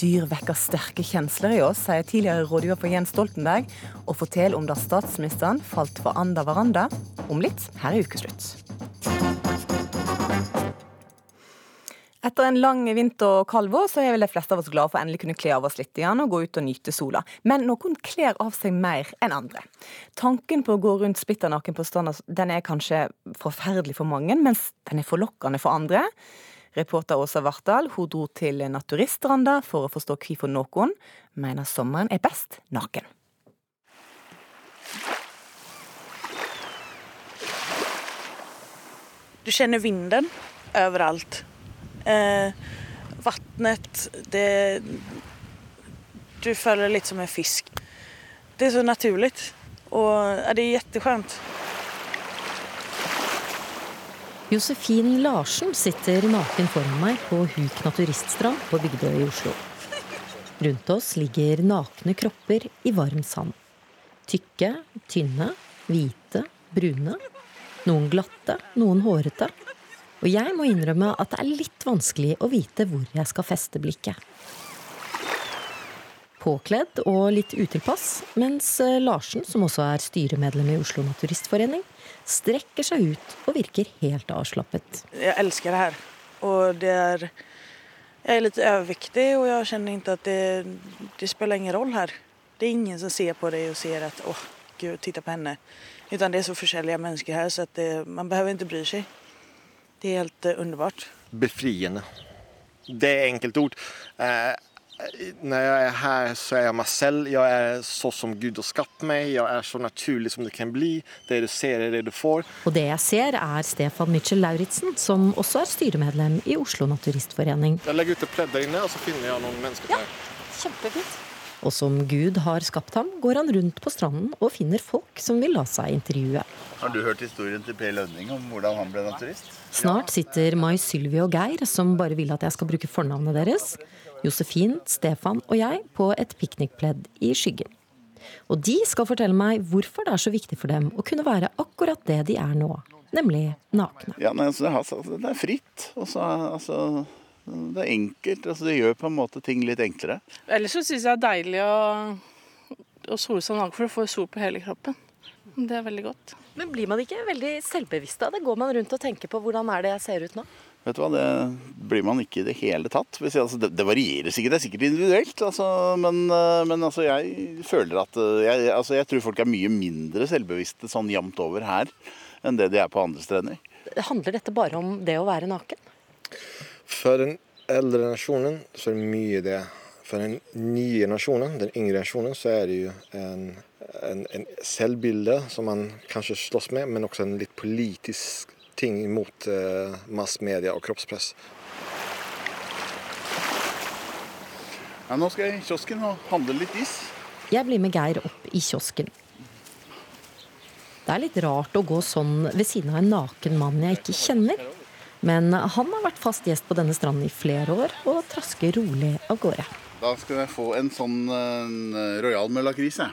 Dyr vekker sterke kjensler i oss, sier tidligere rådgiver for Jens Stoltenberg, og forteller om da statsministeren falt for anda Varanda. Om litt her i Ukeslutt. Etter en lang vinter og kald vår, så er vel de fleste av oss glade for å endelig kunne kle av oss litt igjen og gå ut og nyte sola. Men noen kler av seg mer enn andre. Tanken på å gå rundt splitter naken på stranda den er kanskje forferdelig for mange, mens den er forlokkende for andre. Reporter Åsa Vartdal hun dro til Naturiststranda for å forstå hvorfor noen mener sommeren er best naken. Du kjenner vinden overalt. Eh, Vannet, det Du føler litt som en fisk. Det er så naturlig. Og det er kjempeskjønt. Josefin Larsen sitter naken foran meg på Huk naturiststrand på Bygdøy i Oslo. Rundt oss ligger nakne kropper i varm sand. Tykke, tynne, hvite, brune. Noen glatte, noen hårete. Og jeg må innrømme at det er litt vanskelig å vite hvor jeg skal feste blikket. Påkledd og litt utilpass, mens eh, Larsen, som også er styremedlem i Oslo Naturistforening, strekker seg ut og virker helt avslappet. Jeg elsker det her. Og det er Jeg er litt overvektig, og jeg kjenner ikke at det, det spiller ingen rolle her. Det er ingen som ser på deg og sier at 'å, gud, titta på henne'. Utan det er så forskjellige mennesker her, så at det, man behøver ikke bry seg. Det er helt uh, underbart. Befriende. Det er enkeltord. Eh, når jeg er her, så er jeg meg selv. Jeg er så som Gud har skapt meg. Jeg er så naturlig som det kan bli. Det du ser, er det du får. Og det jeg ser, er Stefan Mitchell Lauritzen, som også er styremedlem i Oslo Naturistforening. Jeg legger ut et pledd der inne, og så finner jeg noen mennesker der. Kjempefint. Og som Gud har skapt ham, går han rundt på stranden og finner folk som vil la seg intervjue. Har du hørt historien til Per Lønning om hvordan han ble naturist? Snart sitter Mai Sylvi og Geir, som bare vil at jeg skal bruke fornavnet deres, Josefin, Stefan og jeg på et piknikpledd i skyggen. Og de skal fortelle meg hvorfor det er så viktig for dem å kunne være akkurat det de er nå, nemlig nakne. Ja, men altså, det, har, altså, det er fritt. Også, altså, det er enkelt. Altså, det gjør på en måte ting litt enklere. Ellers så syns jeg det er deilig å, å sole seg naken, for du får sol på hele kroppen. Det er veldig godt. Men blir man ikke veldig selvbevisst av det? Går man rundt og tenker på hvordan er det jeg ser ut nå? Vet du hva, Det blir man ikke i det hele tatt. Altså, det, det, varierer sikkert, det er sikkert individuelt. Altså, men, men altså, jeg føler at jeg, altså, jeg tror folk er mye mindre selvbevisste sånn jevnt over her enn det de er på andre strender. Handler dette bare om det å være naken? For den eldre nasjonen så er det mye det. For den nye nasjonen, den yngre nasjonen, så er det jo en, en, en selvbilde som man kanskje slåss med, men også en litt politisk ting mot eh, massmedia og kroppspress. Ja, nå skal jeg i kiosken og handle litt is. Jeg blir med Geir opp i kiosken. Det er litt rart å gå sånn ved siden av en naken mann jeg ikke kjenner. Men han har vært fast gjest på denne stranden i flere år og trasker rolig av gårde. Da skal jeg få en sånn uh, royal med lakris, jeg.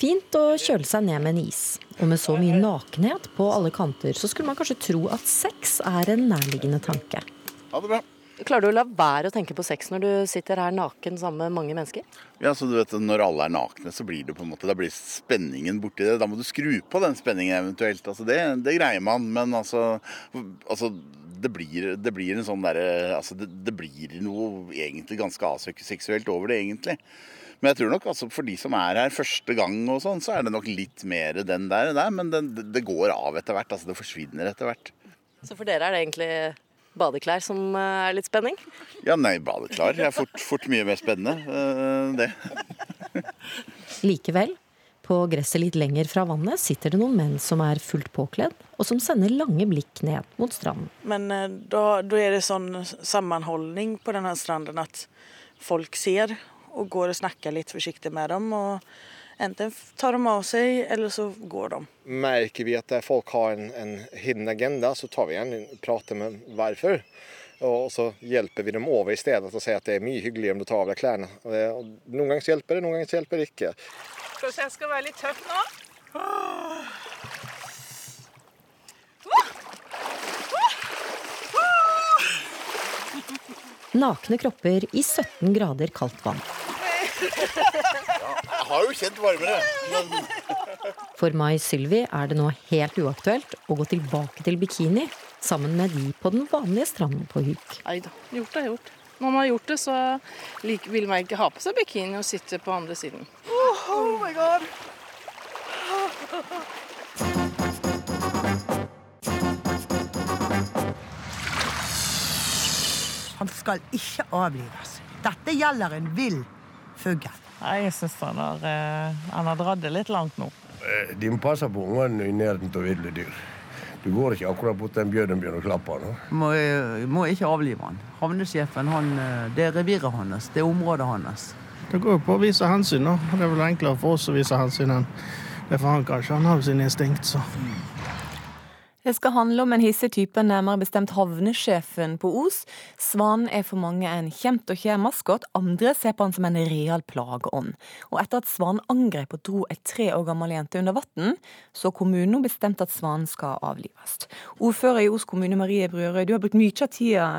Fint å kjøle seg ned med en is. Og med så mye nakenhet på alle kanter, så skulle man kanskje tro at sex er en nærliggende tanke. Ha det bra. Klarer du å la være å tenke på sex når du sitter her naken sammen med mange mennesker? Ja, så du vet, Når alle er nakne, så blir det på en måte, da blir spenningen borti det. Da må du skru på den spenningen eventuelt. Altså, det, det greier man, men altså, altså det, blir, det blir en sånn derre altså, det, det, blir noe egentlig ganske aseksuelt over det, egentlig. Men jeg tror nok altså for de som er her første gang, og sånn, så er det nok litt mer den der. der men det, det går av etter hvert. altså Det forsvinner etter hvert. Så for dere er det egentlig badeklær som eh, er litt spenning? Ja, nei, badeklær er fort, fort mye mer spennende, uh, det. Likevel, på gresset litt lenger fra vannet sitter det noen menn som er fullt påkledd, og som sender lange blikk ned mot stranden. Men uh, da, da er det sånn sammenholdning på denne stranden at folk ser og går og snakker litt forsiktig med dem. og Enten tar de av seg, eller så går de. Merker vi at folk har en, en hidden agenda, så tar vi gjerne prater med hvorfor. Og så hjelper vi dem over i stedet og sier at det er mye hyggeligere om du tar av deg klærne. Noen ganger hjelper det, noen ganger hjelper det ikke. Skal jeg skal være litt tøff nå? Nakne kropper i 17 grader kaldt vann. Jeg har jo kjent varmere. Men... For Mai Sylvi er det nå helt uaktuelt å gå tilbake til bikini sammen med de på den vanlige stranden på huk. Nei da, gjort er gjort. Når man har gjort det, så vil man ikke ha på seg bikini og sitte på andre siden. Oh, oh my god! Han skal ikke avlives. Dette gjelder en vill fugl. Jeg syns han, eh, han har dratt det litt langt nå. Eh, de må passe på ungene i nærheten av ville dyr. Du går ikke akkurat bort til en bjørn og begynner å klappe. eh, må ikke avlive han. Havnesjefen, han, det er reviret hans. Det er området hans. Det går jo på å vise hensyn. da. Det er vel enklere for oss å vise hensyn enn det er for han kanskje. Han har jo sine instinkt, så. Det skal handle om en hissig type, nærmere bestemt havnesjefen på Os. Svanen er for mange en kjent og kjær maskot, andre ser på han som en real plageånd. Og etter at svanen angrep og dro ei tre år gammel jente under vann, så har kommunen bestemt at svanen skal avlives. Ordfører i Os kommune Marie Brørøy, du har brukt mye av tida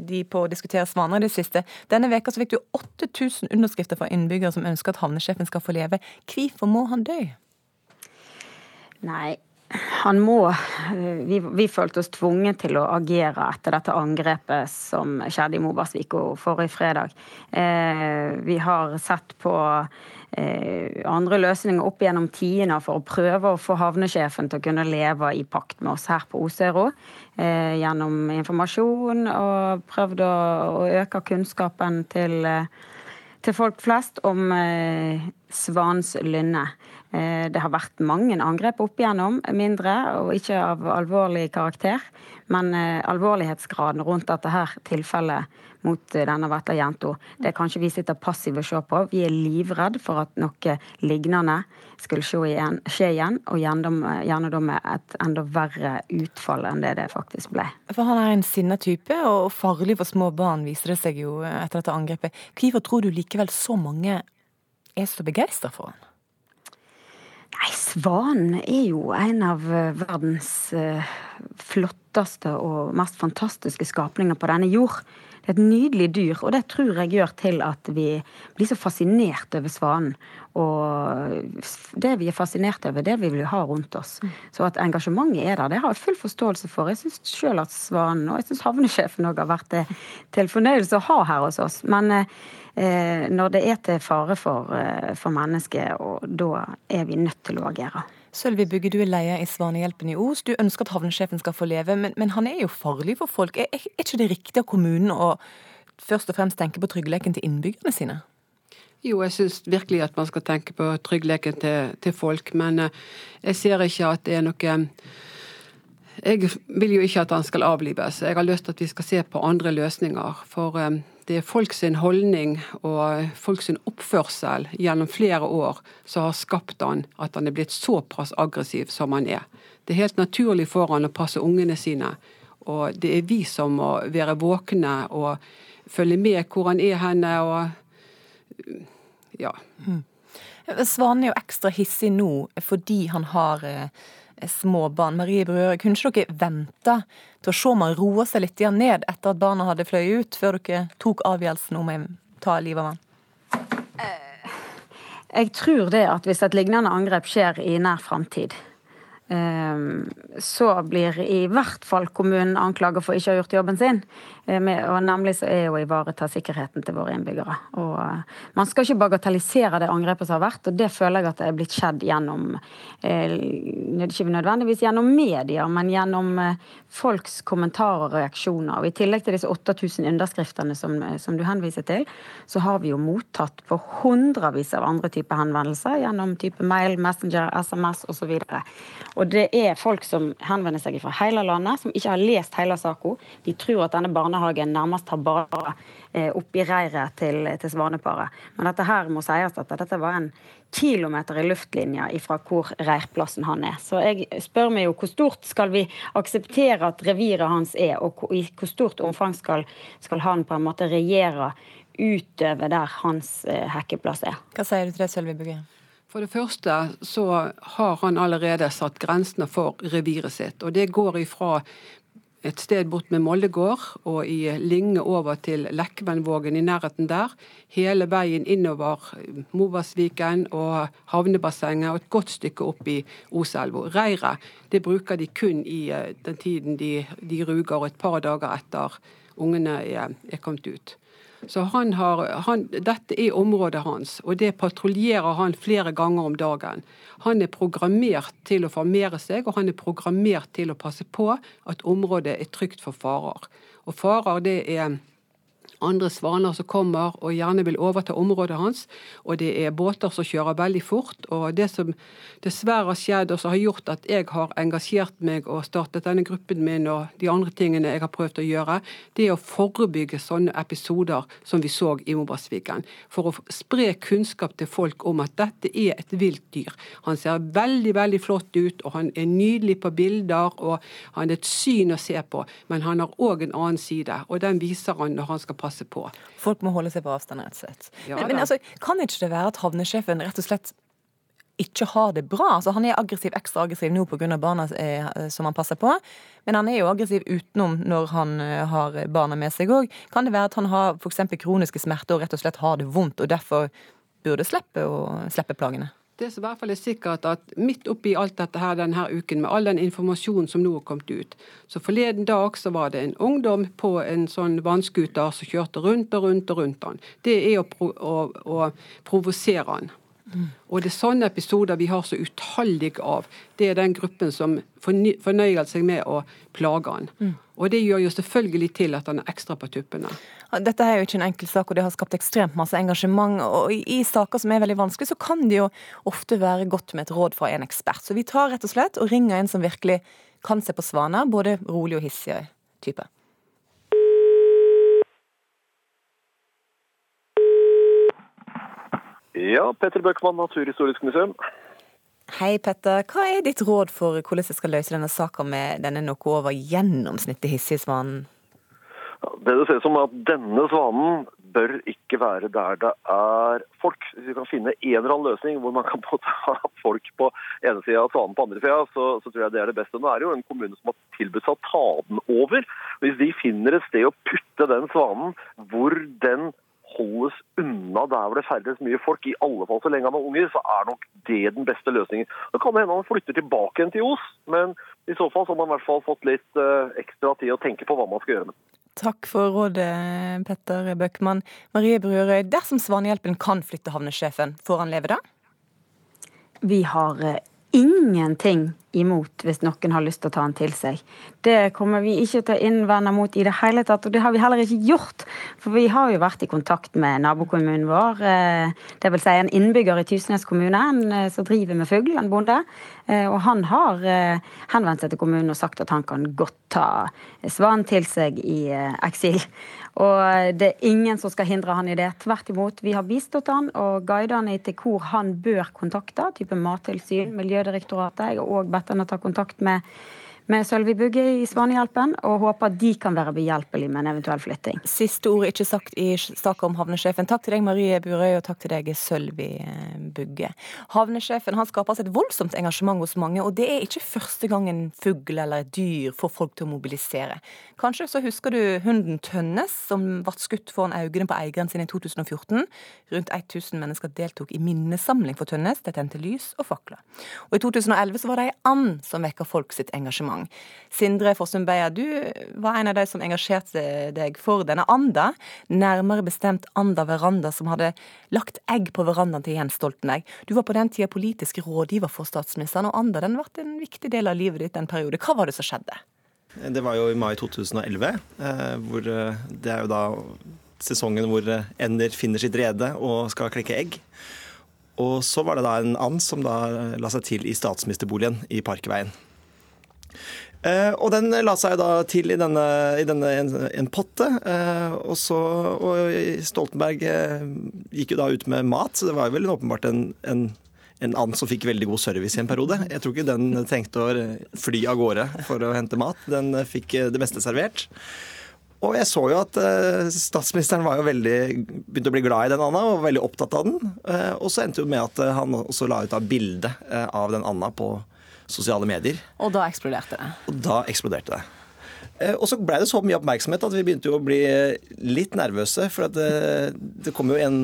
di på å diskutere svaner i det siste. Denne veka så fikk du 8000 underskrifter fra innbyggere som ønsker at havnesjefen skal få leve. Hvorfor må han dø? Nei, han må vi, vi, følte oss tvunget til å agere etter dette angrepet som skjedde i Mobarsvika forrige fredag. Eh, vi har sett på eh, andre løsninger opp gjennom tidene for å prøve å få havnesjefen til å kunne leve i pakt med oss her på Osero. Eh, gjennom informasjon og prøvd å, å øke kunnskapen til, til folk flest om eh, Svans lynne. Eh, det har vært mange angrep opp igjennom, mindre og ikke av alvorlig karakter. Men eh, alvorlighetsgraden rundt dette her tilfellet mot eh, denne vesle jenta, det kan ikke vi sitte passive og se på. Vi er livredd for at noe lignende skulle skje igjen, skje igjen og gjerne da med et enda verre utfall enn det det faktisk ble. For han er en sinna type, og farlig for små barn, viser det seg jo etter dette angrepet. Hvorfor tror du likevel så mange er så begeistra for han? Nei, Svanen er jo en av eh, verdens uh, flotteste og mest fantastiske skapninger på denne jord. Det er et nydelig dyr, og det tror jeg gjør til at vi blir så fascinert over svanen. Og det vi er fascinert over, det vi vil ha rundt oss. Mm. Så at engasjementet er der, det har jeg full forståelse for. Jeg syns sjøl at svanen, og jeg syns havnesjefen òg har vært det til fornøyelse å ha her hos oss. Men Eh, når det er til fare for, eh, for mennesket, og da er vi nødt til å agere. Sølvi Bugge, du er leder i Svanehjelpen i Os. Du ønsker at havnesjefen skal få leve, men, men han er jo farlig for folk. Er, er, ikke det riktig av kommunen å først og fremst tenke på tryggheten til innbyggerne sine? Jo, jeg syns virkelig at man skal tenke på tryggheten til, til, folk, men eh, jeg ser ikke at det er noe Jeg vil jo ikke at han skal avlives. Jeg har lyst til at vi skal se på andre løsninger. For det er folk sin holdning og folk sin oppførsel gjennom flere år som har skapt han at han er blitt såpass aggressiv som han er. Det er helt naturlig for han å passe ungene sine. Og det er vi som må være våkne og følge med hvor han er henne og ja. Mm. Svane er jo ekstra hissig nå fordi han har eh, små barn. Marie Brød, kunne ikke dere vente til å se om han roer seg litt ned etter at barna hadde fløyet ut, før dere tok avgjørelsen om å ta livet av han? Eh, jeg tror det at hvis et lignende angrep skjer i nær framtid, Ehm, så blir i hvert fall kommunen anklaget for ikke å ha gjort jobben sin. Eh, og nemlig så er å ivareta sikkerheten til våre innbyggere. Og eh, man skal ikke bagatellisere det angrepet som har vært, og det føler jeg at det er blitt skjedd gjennom eh, Ikke nødvendigvis gjennom medier, men gjennom folks kommentarer og reaksjoner. Og I tillegg til disse 8000 underskriftene som, som du henviser til, så har vi jo mottatt på hundrevis av andre typer henvendelser gjennom type mail, Messenger, SMS osv. Og det er folk som henvender seg fra hele landet, som ikke har lest hele saka. De tror at denne barnehagen nærmest har bare opp oppi reiret til, til svaneparet. Men dette her må sies at dette var en kilometer i luftlinja fra hvor reirplassen han er. Så jeg spør meg jo hvor stort skal vi akseptere at reviret hans er, og i hvor stort omfang skal, skal han på en måte regjere utover der hans eh, hekkeplass er. Hva sier du til det, Sølvi Bugge? For det første så har han allerede satt grensene for reviret sitt. Og det går ifra et sted bort med Moldegård og i Linge over til Lekvenvågen i nærheten der. Hele veien innover Movasviken og havnebassenget og et godt stykke opp i Oselva. Reiret det bruker de kun i eh, den tiden de, de ruger, et par dager etter ungene er, er kommet ut. Så han har, han, Dette er området hans, og det patruljerer han flere ganger om dagen. Han er programmert til å formere seg, og han er programmert til å passe på at området er trygt for farer. Og farer det er andre svaner som kommer og gjerne vil overta området hans. Og det er båter som kjører veldig fort. Og det som dessverre har skjedd, og som har gjort at jeg har engasjert meg og startet denne gruppen min og de andre tingene jeg har prøvd å gjøre, det er å forebygge sånne episoder som vi så i Mobasviken. For å spre kunnskap til folk om at dette er et vilt dyr. Han ser veldig, veldig flott ut, og han er nydelig på bilder, og han er et syn å se på. Men han har òg en annen side, og den viser han når han skal passe passe på. Folk må holde seg på avstand, rett og slett. Ja, men, men altså, kan ikke det være at havnesjefen rett og slett ikke har det bra. Altså, han er aggressiv, ekstra aggressiv nå pga. barna eh, som han passer på. Men han er jo aggressiv utenom når han eh, har barna med seg òg. Kan det være at han har f.eks. kroniske smerter og rett og slett har det vondt, og derfor burde slippe å slippe plagene? Det som i hvert fall er sikkert, at midt oppi alt dette her denne uken, med all den informasjonen som nå har kommet ut, så forleden dag så var det en ungdom på en sånn vannskuter som kjørte rundt og rundt og rundt han. Det er å, pro å, å provosere han. Og det er sånne episoder vi har så utallige av. Det er den gruppen som fornøyer seg med å plage han. Mm. Og det gjør jo selvfølgelig til at han er ekstra på tuppene. Dette er jo ikke en enkel sak, og det har skapt ekstremt masse engasjement. Og i saker som er veldig vanskelig, så kan det jo ofte være godt med et råd fra en ekspert. Så vi tar rett og slett og ringer en som virkelig kan se på svaner, både rolig og hissig type. Ja, Petter Bøckmann, Naturhistorisk museum. Hei, Petter. Hva er ditt råd for hvordan jeg skal løse denne saka med denne noe over gjennomsnittet hissige svanen? Det det ser ut som at denne svanen bør ikke være der det er folk. Hvis vi kan finne en eller annen løsning hvor man kan ha folk på ene sida og svanen på andre sida, så, så, tror jeg det er det beste. Nå er det jo en kommune som har tilbudt seg å ta den over. Hvis de finner et sted å putte den svanen hvor den holdes unna der hvor det ferdes mye folk, i alle fall så lenge han er unger, så er nok det den beste løsningen. Det kan hende han flytter tilbake igjen til Os, men i så fall så har man i hvert fall fått litt uh, ekstra tid å tenke på hva man skal gjøre med Takk for rådet, Petter Bøckmann. Marie Brurøy, dersom Svanehjelpen kan flytte havnesjefen, får han leve da? Vi har eh, ingenting imot hvis noen har lyst til å ta den til seg. Det kommer vi ikke til å innvende mot i det hele tatt, og det har vi heller ikke gjort. For vi har jo vært i kontakt med nabokommunen vår, dvs. det vil si en innbygger i Tysnes kommune en eh, som driver med fugl, en bonde. Eh, og han har henvendt seg til kommunen og sagt at han kan godt ta svanen til seg i eksil. Og det er ingen som skal hindre han i det. Tvert imot. Vi har bistått han og guidet han til hvor han bør kontakte, type Mattilsyn, Miljødirektoratet. Jeg har òg han å ta kontakt med med Sølvi Bugge i Svanehjelpen, og håper de kan være behjelpelige med en eventuell flytting. Siste ord ikke sagt i saka om havnesjefen. Takk til deg, Marie Burøy, og takk til deg, Sølvi eh, Bugge. Havnesjefen han skaper et voldsomt engasjement hos mange, og det er ikke første gang en fugl eller et dyr får folk til å mobilisere. Kanskje så husker du hunden Tønnes, som ble skutt foran øynene på eieren sin i 2014. Rundt 1000 mennesker deltok i minnesamling for Tønnes. Det tente lys og fakler. Og i 2011 så var det ei and som vekka folk sitt engasjement gang. Sindre Fossum Beia, du var en av de som engasjerte deg for denne anda. Nærmere bestemt Anda Veranda, som hadde lagt egg på verandaen til Jens Stoltenberg. Du var på den tida politisk rådgiver for statsministeren, og Anda den ble en viktig del av livet ditt en periode. Hva var det som skjedde? Det var jo i mai 2011, eh, hvor eh, det er jo da sesongen hvor eh, ender finner sitt rede og skal klekke egg. Og så var det da en and som da la seg til i statsministerboligen i Parkveien. Uh, og den la seg da til i, denne, i denne en, en, potte. Uh, og så og Stoltenberg uh, gikk jo da ut med mat, så det var jo vel åpenbart en, en, en and som fikk veldig god service i en periode. Jeg tror ikke den trengte å fly av gårde for å hente mat. Den fikk det meste servert. Og jeg så jo at statsministeren var jo veldig, begynte å bli glad i den anda og var veldig opptatt av den. og så endte det med at han også la ut av bilde av den anda på sosiale medier. Og da eksploderte det? Og da eksploderte det. Eh, og så ble det så mye oppmerksomhet at vi begynte å bli litt nervøse. For det, det kom jo en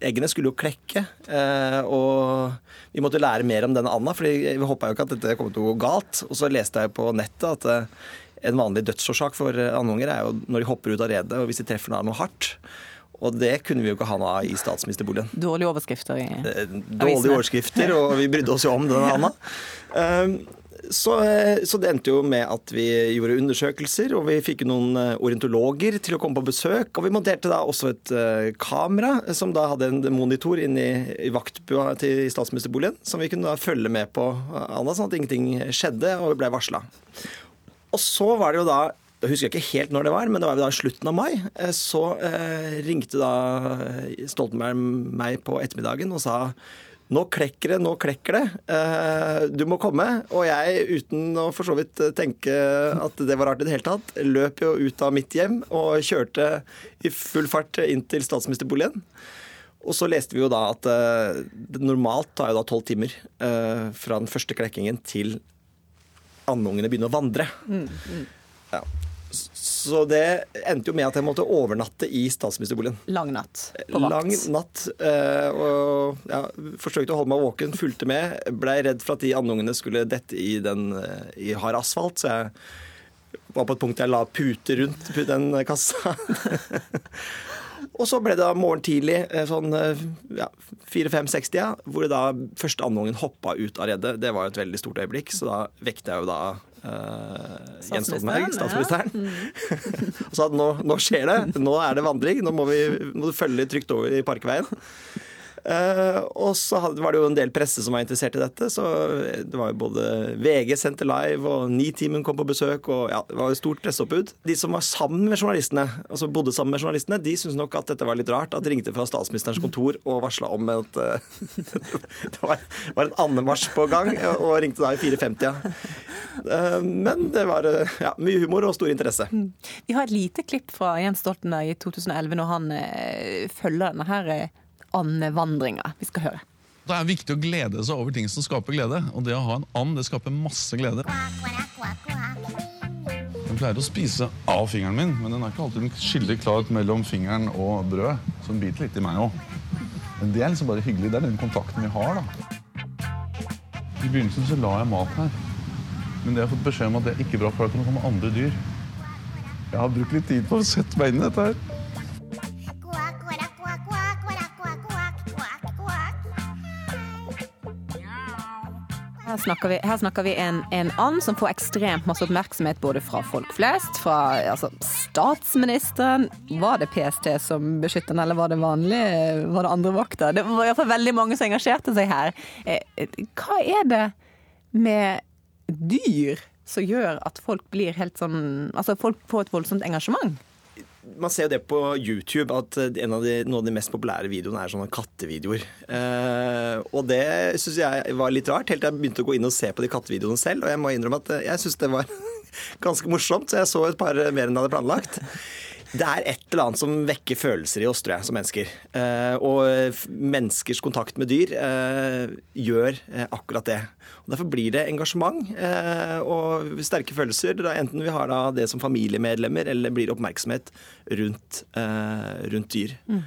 Eggene skulle jo klekke. Eh, og vi måtte lære mer om denne anda, for vi håpa jo ikke at dette kom til å gå galt. Og så leste jeg på nettet at eh, en vanlig dødsårsak for andunger er jo når de hopper ut av redet, og hvis de treffer noe hardt. Og det kunne vi jo ikke ha noe av i statsministerboligen. Dårlige overskrifter i Dårlige overskrifter, og vi brydde oss jo om den, Anna. Um, Så, eh, så, det endte jo med at vi gjorde undersøkelser, og vi fikk noen orientologer til å komme på besøk. Og vi monterte da også et kamera som da hadde en monitor inne i, i vaktbua til statsministerboligen, som vi kunne da følge med på, Anna, sånn at ingenting skjedde, og vi ble varsla. Og så var det jo da jeg husker ikke helt når det var, men det var da i slutten av mai. Så eh, ringte da Stoltenberg meg på ettermiddagen og sa nå klekker det, nå klekker det. Eh, du må komme. Og jeg, uten å for så vidt tenke at det var rart i det hele tatt, løp jo ut av mitt hjem og kjørte i full fart inn til statsministerboligen. Og så leste vi jo da at eh, normalt tar jo da tolv timer eh, fra den første klekkingen til andungene begynner å vandre. Mm, mm. Ja. Så det endte jo med at jeg måtte overnatte i statsministerboligen. Lang natt på vakt. Lang natt. Eh, og ja, forsøkte å holde meg våken, fulgte med. Blei redd for at de andungene skulle dette i, den, eh, i hard asfalt, så jeg var på et punkt jeg la puter rundt den kassa. og så ble det da morgen tidlig, eh, sånn ja, 4-5-60, hvor det da første andungen hoppa ut av redet. Det var jo et veldig stort øyeblikk, så da vekte jeg jo da Uh, Jens Stoltenberg, statsministeren. Ja. Mm. og sa at nå, nå, skjer det, nå er det vandring, nå må, vi, må du følge trygt over i Parkveien. Uh, og så var det jo en del presse som var interessert i dette. Så det var jo både VG sendte live, og Nitimen kom på besøk. og ja, Det var jo stort presseoppbud. De som var sammen med journalistene, altså bodde sammen med journalistene, de syntes nok at dette var litt rart. At de ringte fra statsministerens kontor og varsla om at uh, det var, var en andemarsj på gang, og ringte da i 4.50. Uh, men det var ja, mye humor og stor interesse. Mm. Vi har et lite klipp fra Jens Stoltenberg i 2011 når han følger denne her andevandringa. Vi skal høre. Det er viktig å glede seg over ting som skaper glede. Og det å ha en and, det skaper masse glede. Jeg pleier å spise av fingeren min, men den er ikke alltid skyldig klart mellom fingeren og brødet. Så den biter litt i meg òg. Men det er liksom bare hyggelig. Det er den kontakten vi har, da. I begynnelsen så la jeg mat her. Men det har jeg fått beskjed om at det er ikke bra, for da kan det komme andre dyr. Jeg har brukt litt tid på å sette meg inn i dette her. Her snakker vi, her snakker vi en, en, and som får ekstremt masse oppmerksomhet både fra folk flest, fra altså, statsministeren. Var det PST som beskytter den, eller var det vanlige, var det andre vakter? Det var iallfall veldig mange som engasjerte seg her. Eh, hva er det med dyr som gjør at folk blir helt sånn Altså folk får et voldsomt engasjement? Man ser jo det på YouTube at en av de, noen av de mest populære videoene er sånne kattevideoer. Eh, og det syns jeg var litt rart, helt til jeg begynte å gå inn og se på de kattevideoene selv. Og jeg må innrømme at jeg syns det var ganske morsomt, så jeg så et par mer enn jeg hadde planlagt. Det er et eller annet som vekker følelser i oss, tror jeg, som mennesker. Eh, og menneskers kontakt med dyr eh, gjør eh, akkurat det. Og derfor blir det engasjement og sterke følelser, enten vi har det som familiemedlemmer eller blir oppmerksomhet rundt, rundt dyr. Mm.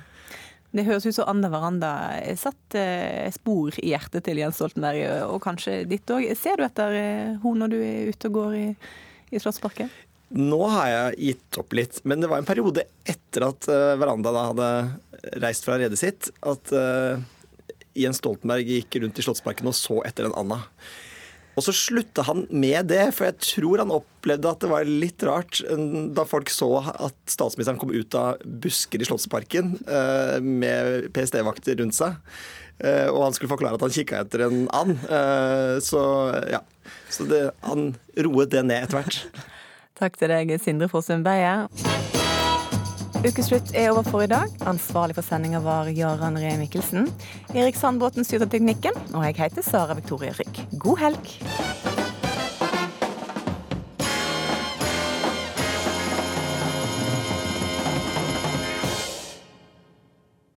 Det høres ut som Anna Veranda satt spor i hjertet til Jens Stoltenberg, og kanskje ditt òg. Ser du etter henne når du er ute og går i, i Slottsparken? Nå har jeg gitt opp litt, men det var en periode etter at uh, Veranda da hadde reist fra redet sitt, at uh, Jens Stoltenberg gikk rundt i Slottsparken og så etter en Anna. Og så slutta han med det, for jeg tror han opplevde at det var litt rart da folk så at statsministeren kom ut av busker i Slottsparken uh, med PST-vakter rundt seg. og han skulle forklare at han kikka etter en and. så ja. Så det, han roet det ned etter hvert. Takk til deg, Sindre Fossum Beyer. Ukeslutt er over for i dag. Ansvarlig for sendinga var Jaran Ree Mikkelsen. Erik Sandbråten styrte teknikken, og jeg heter Sara Victoria Rygg. God helg!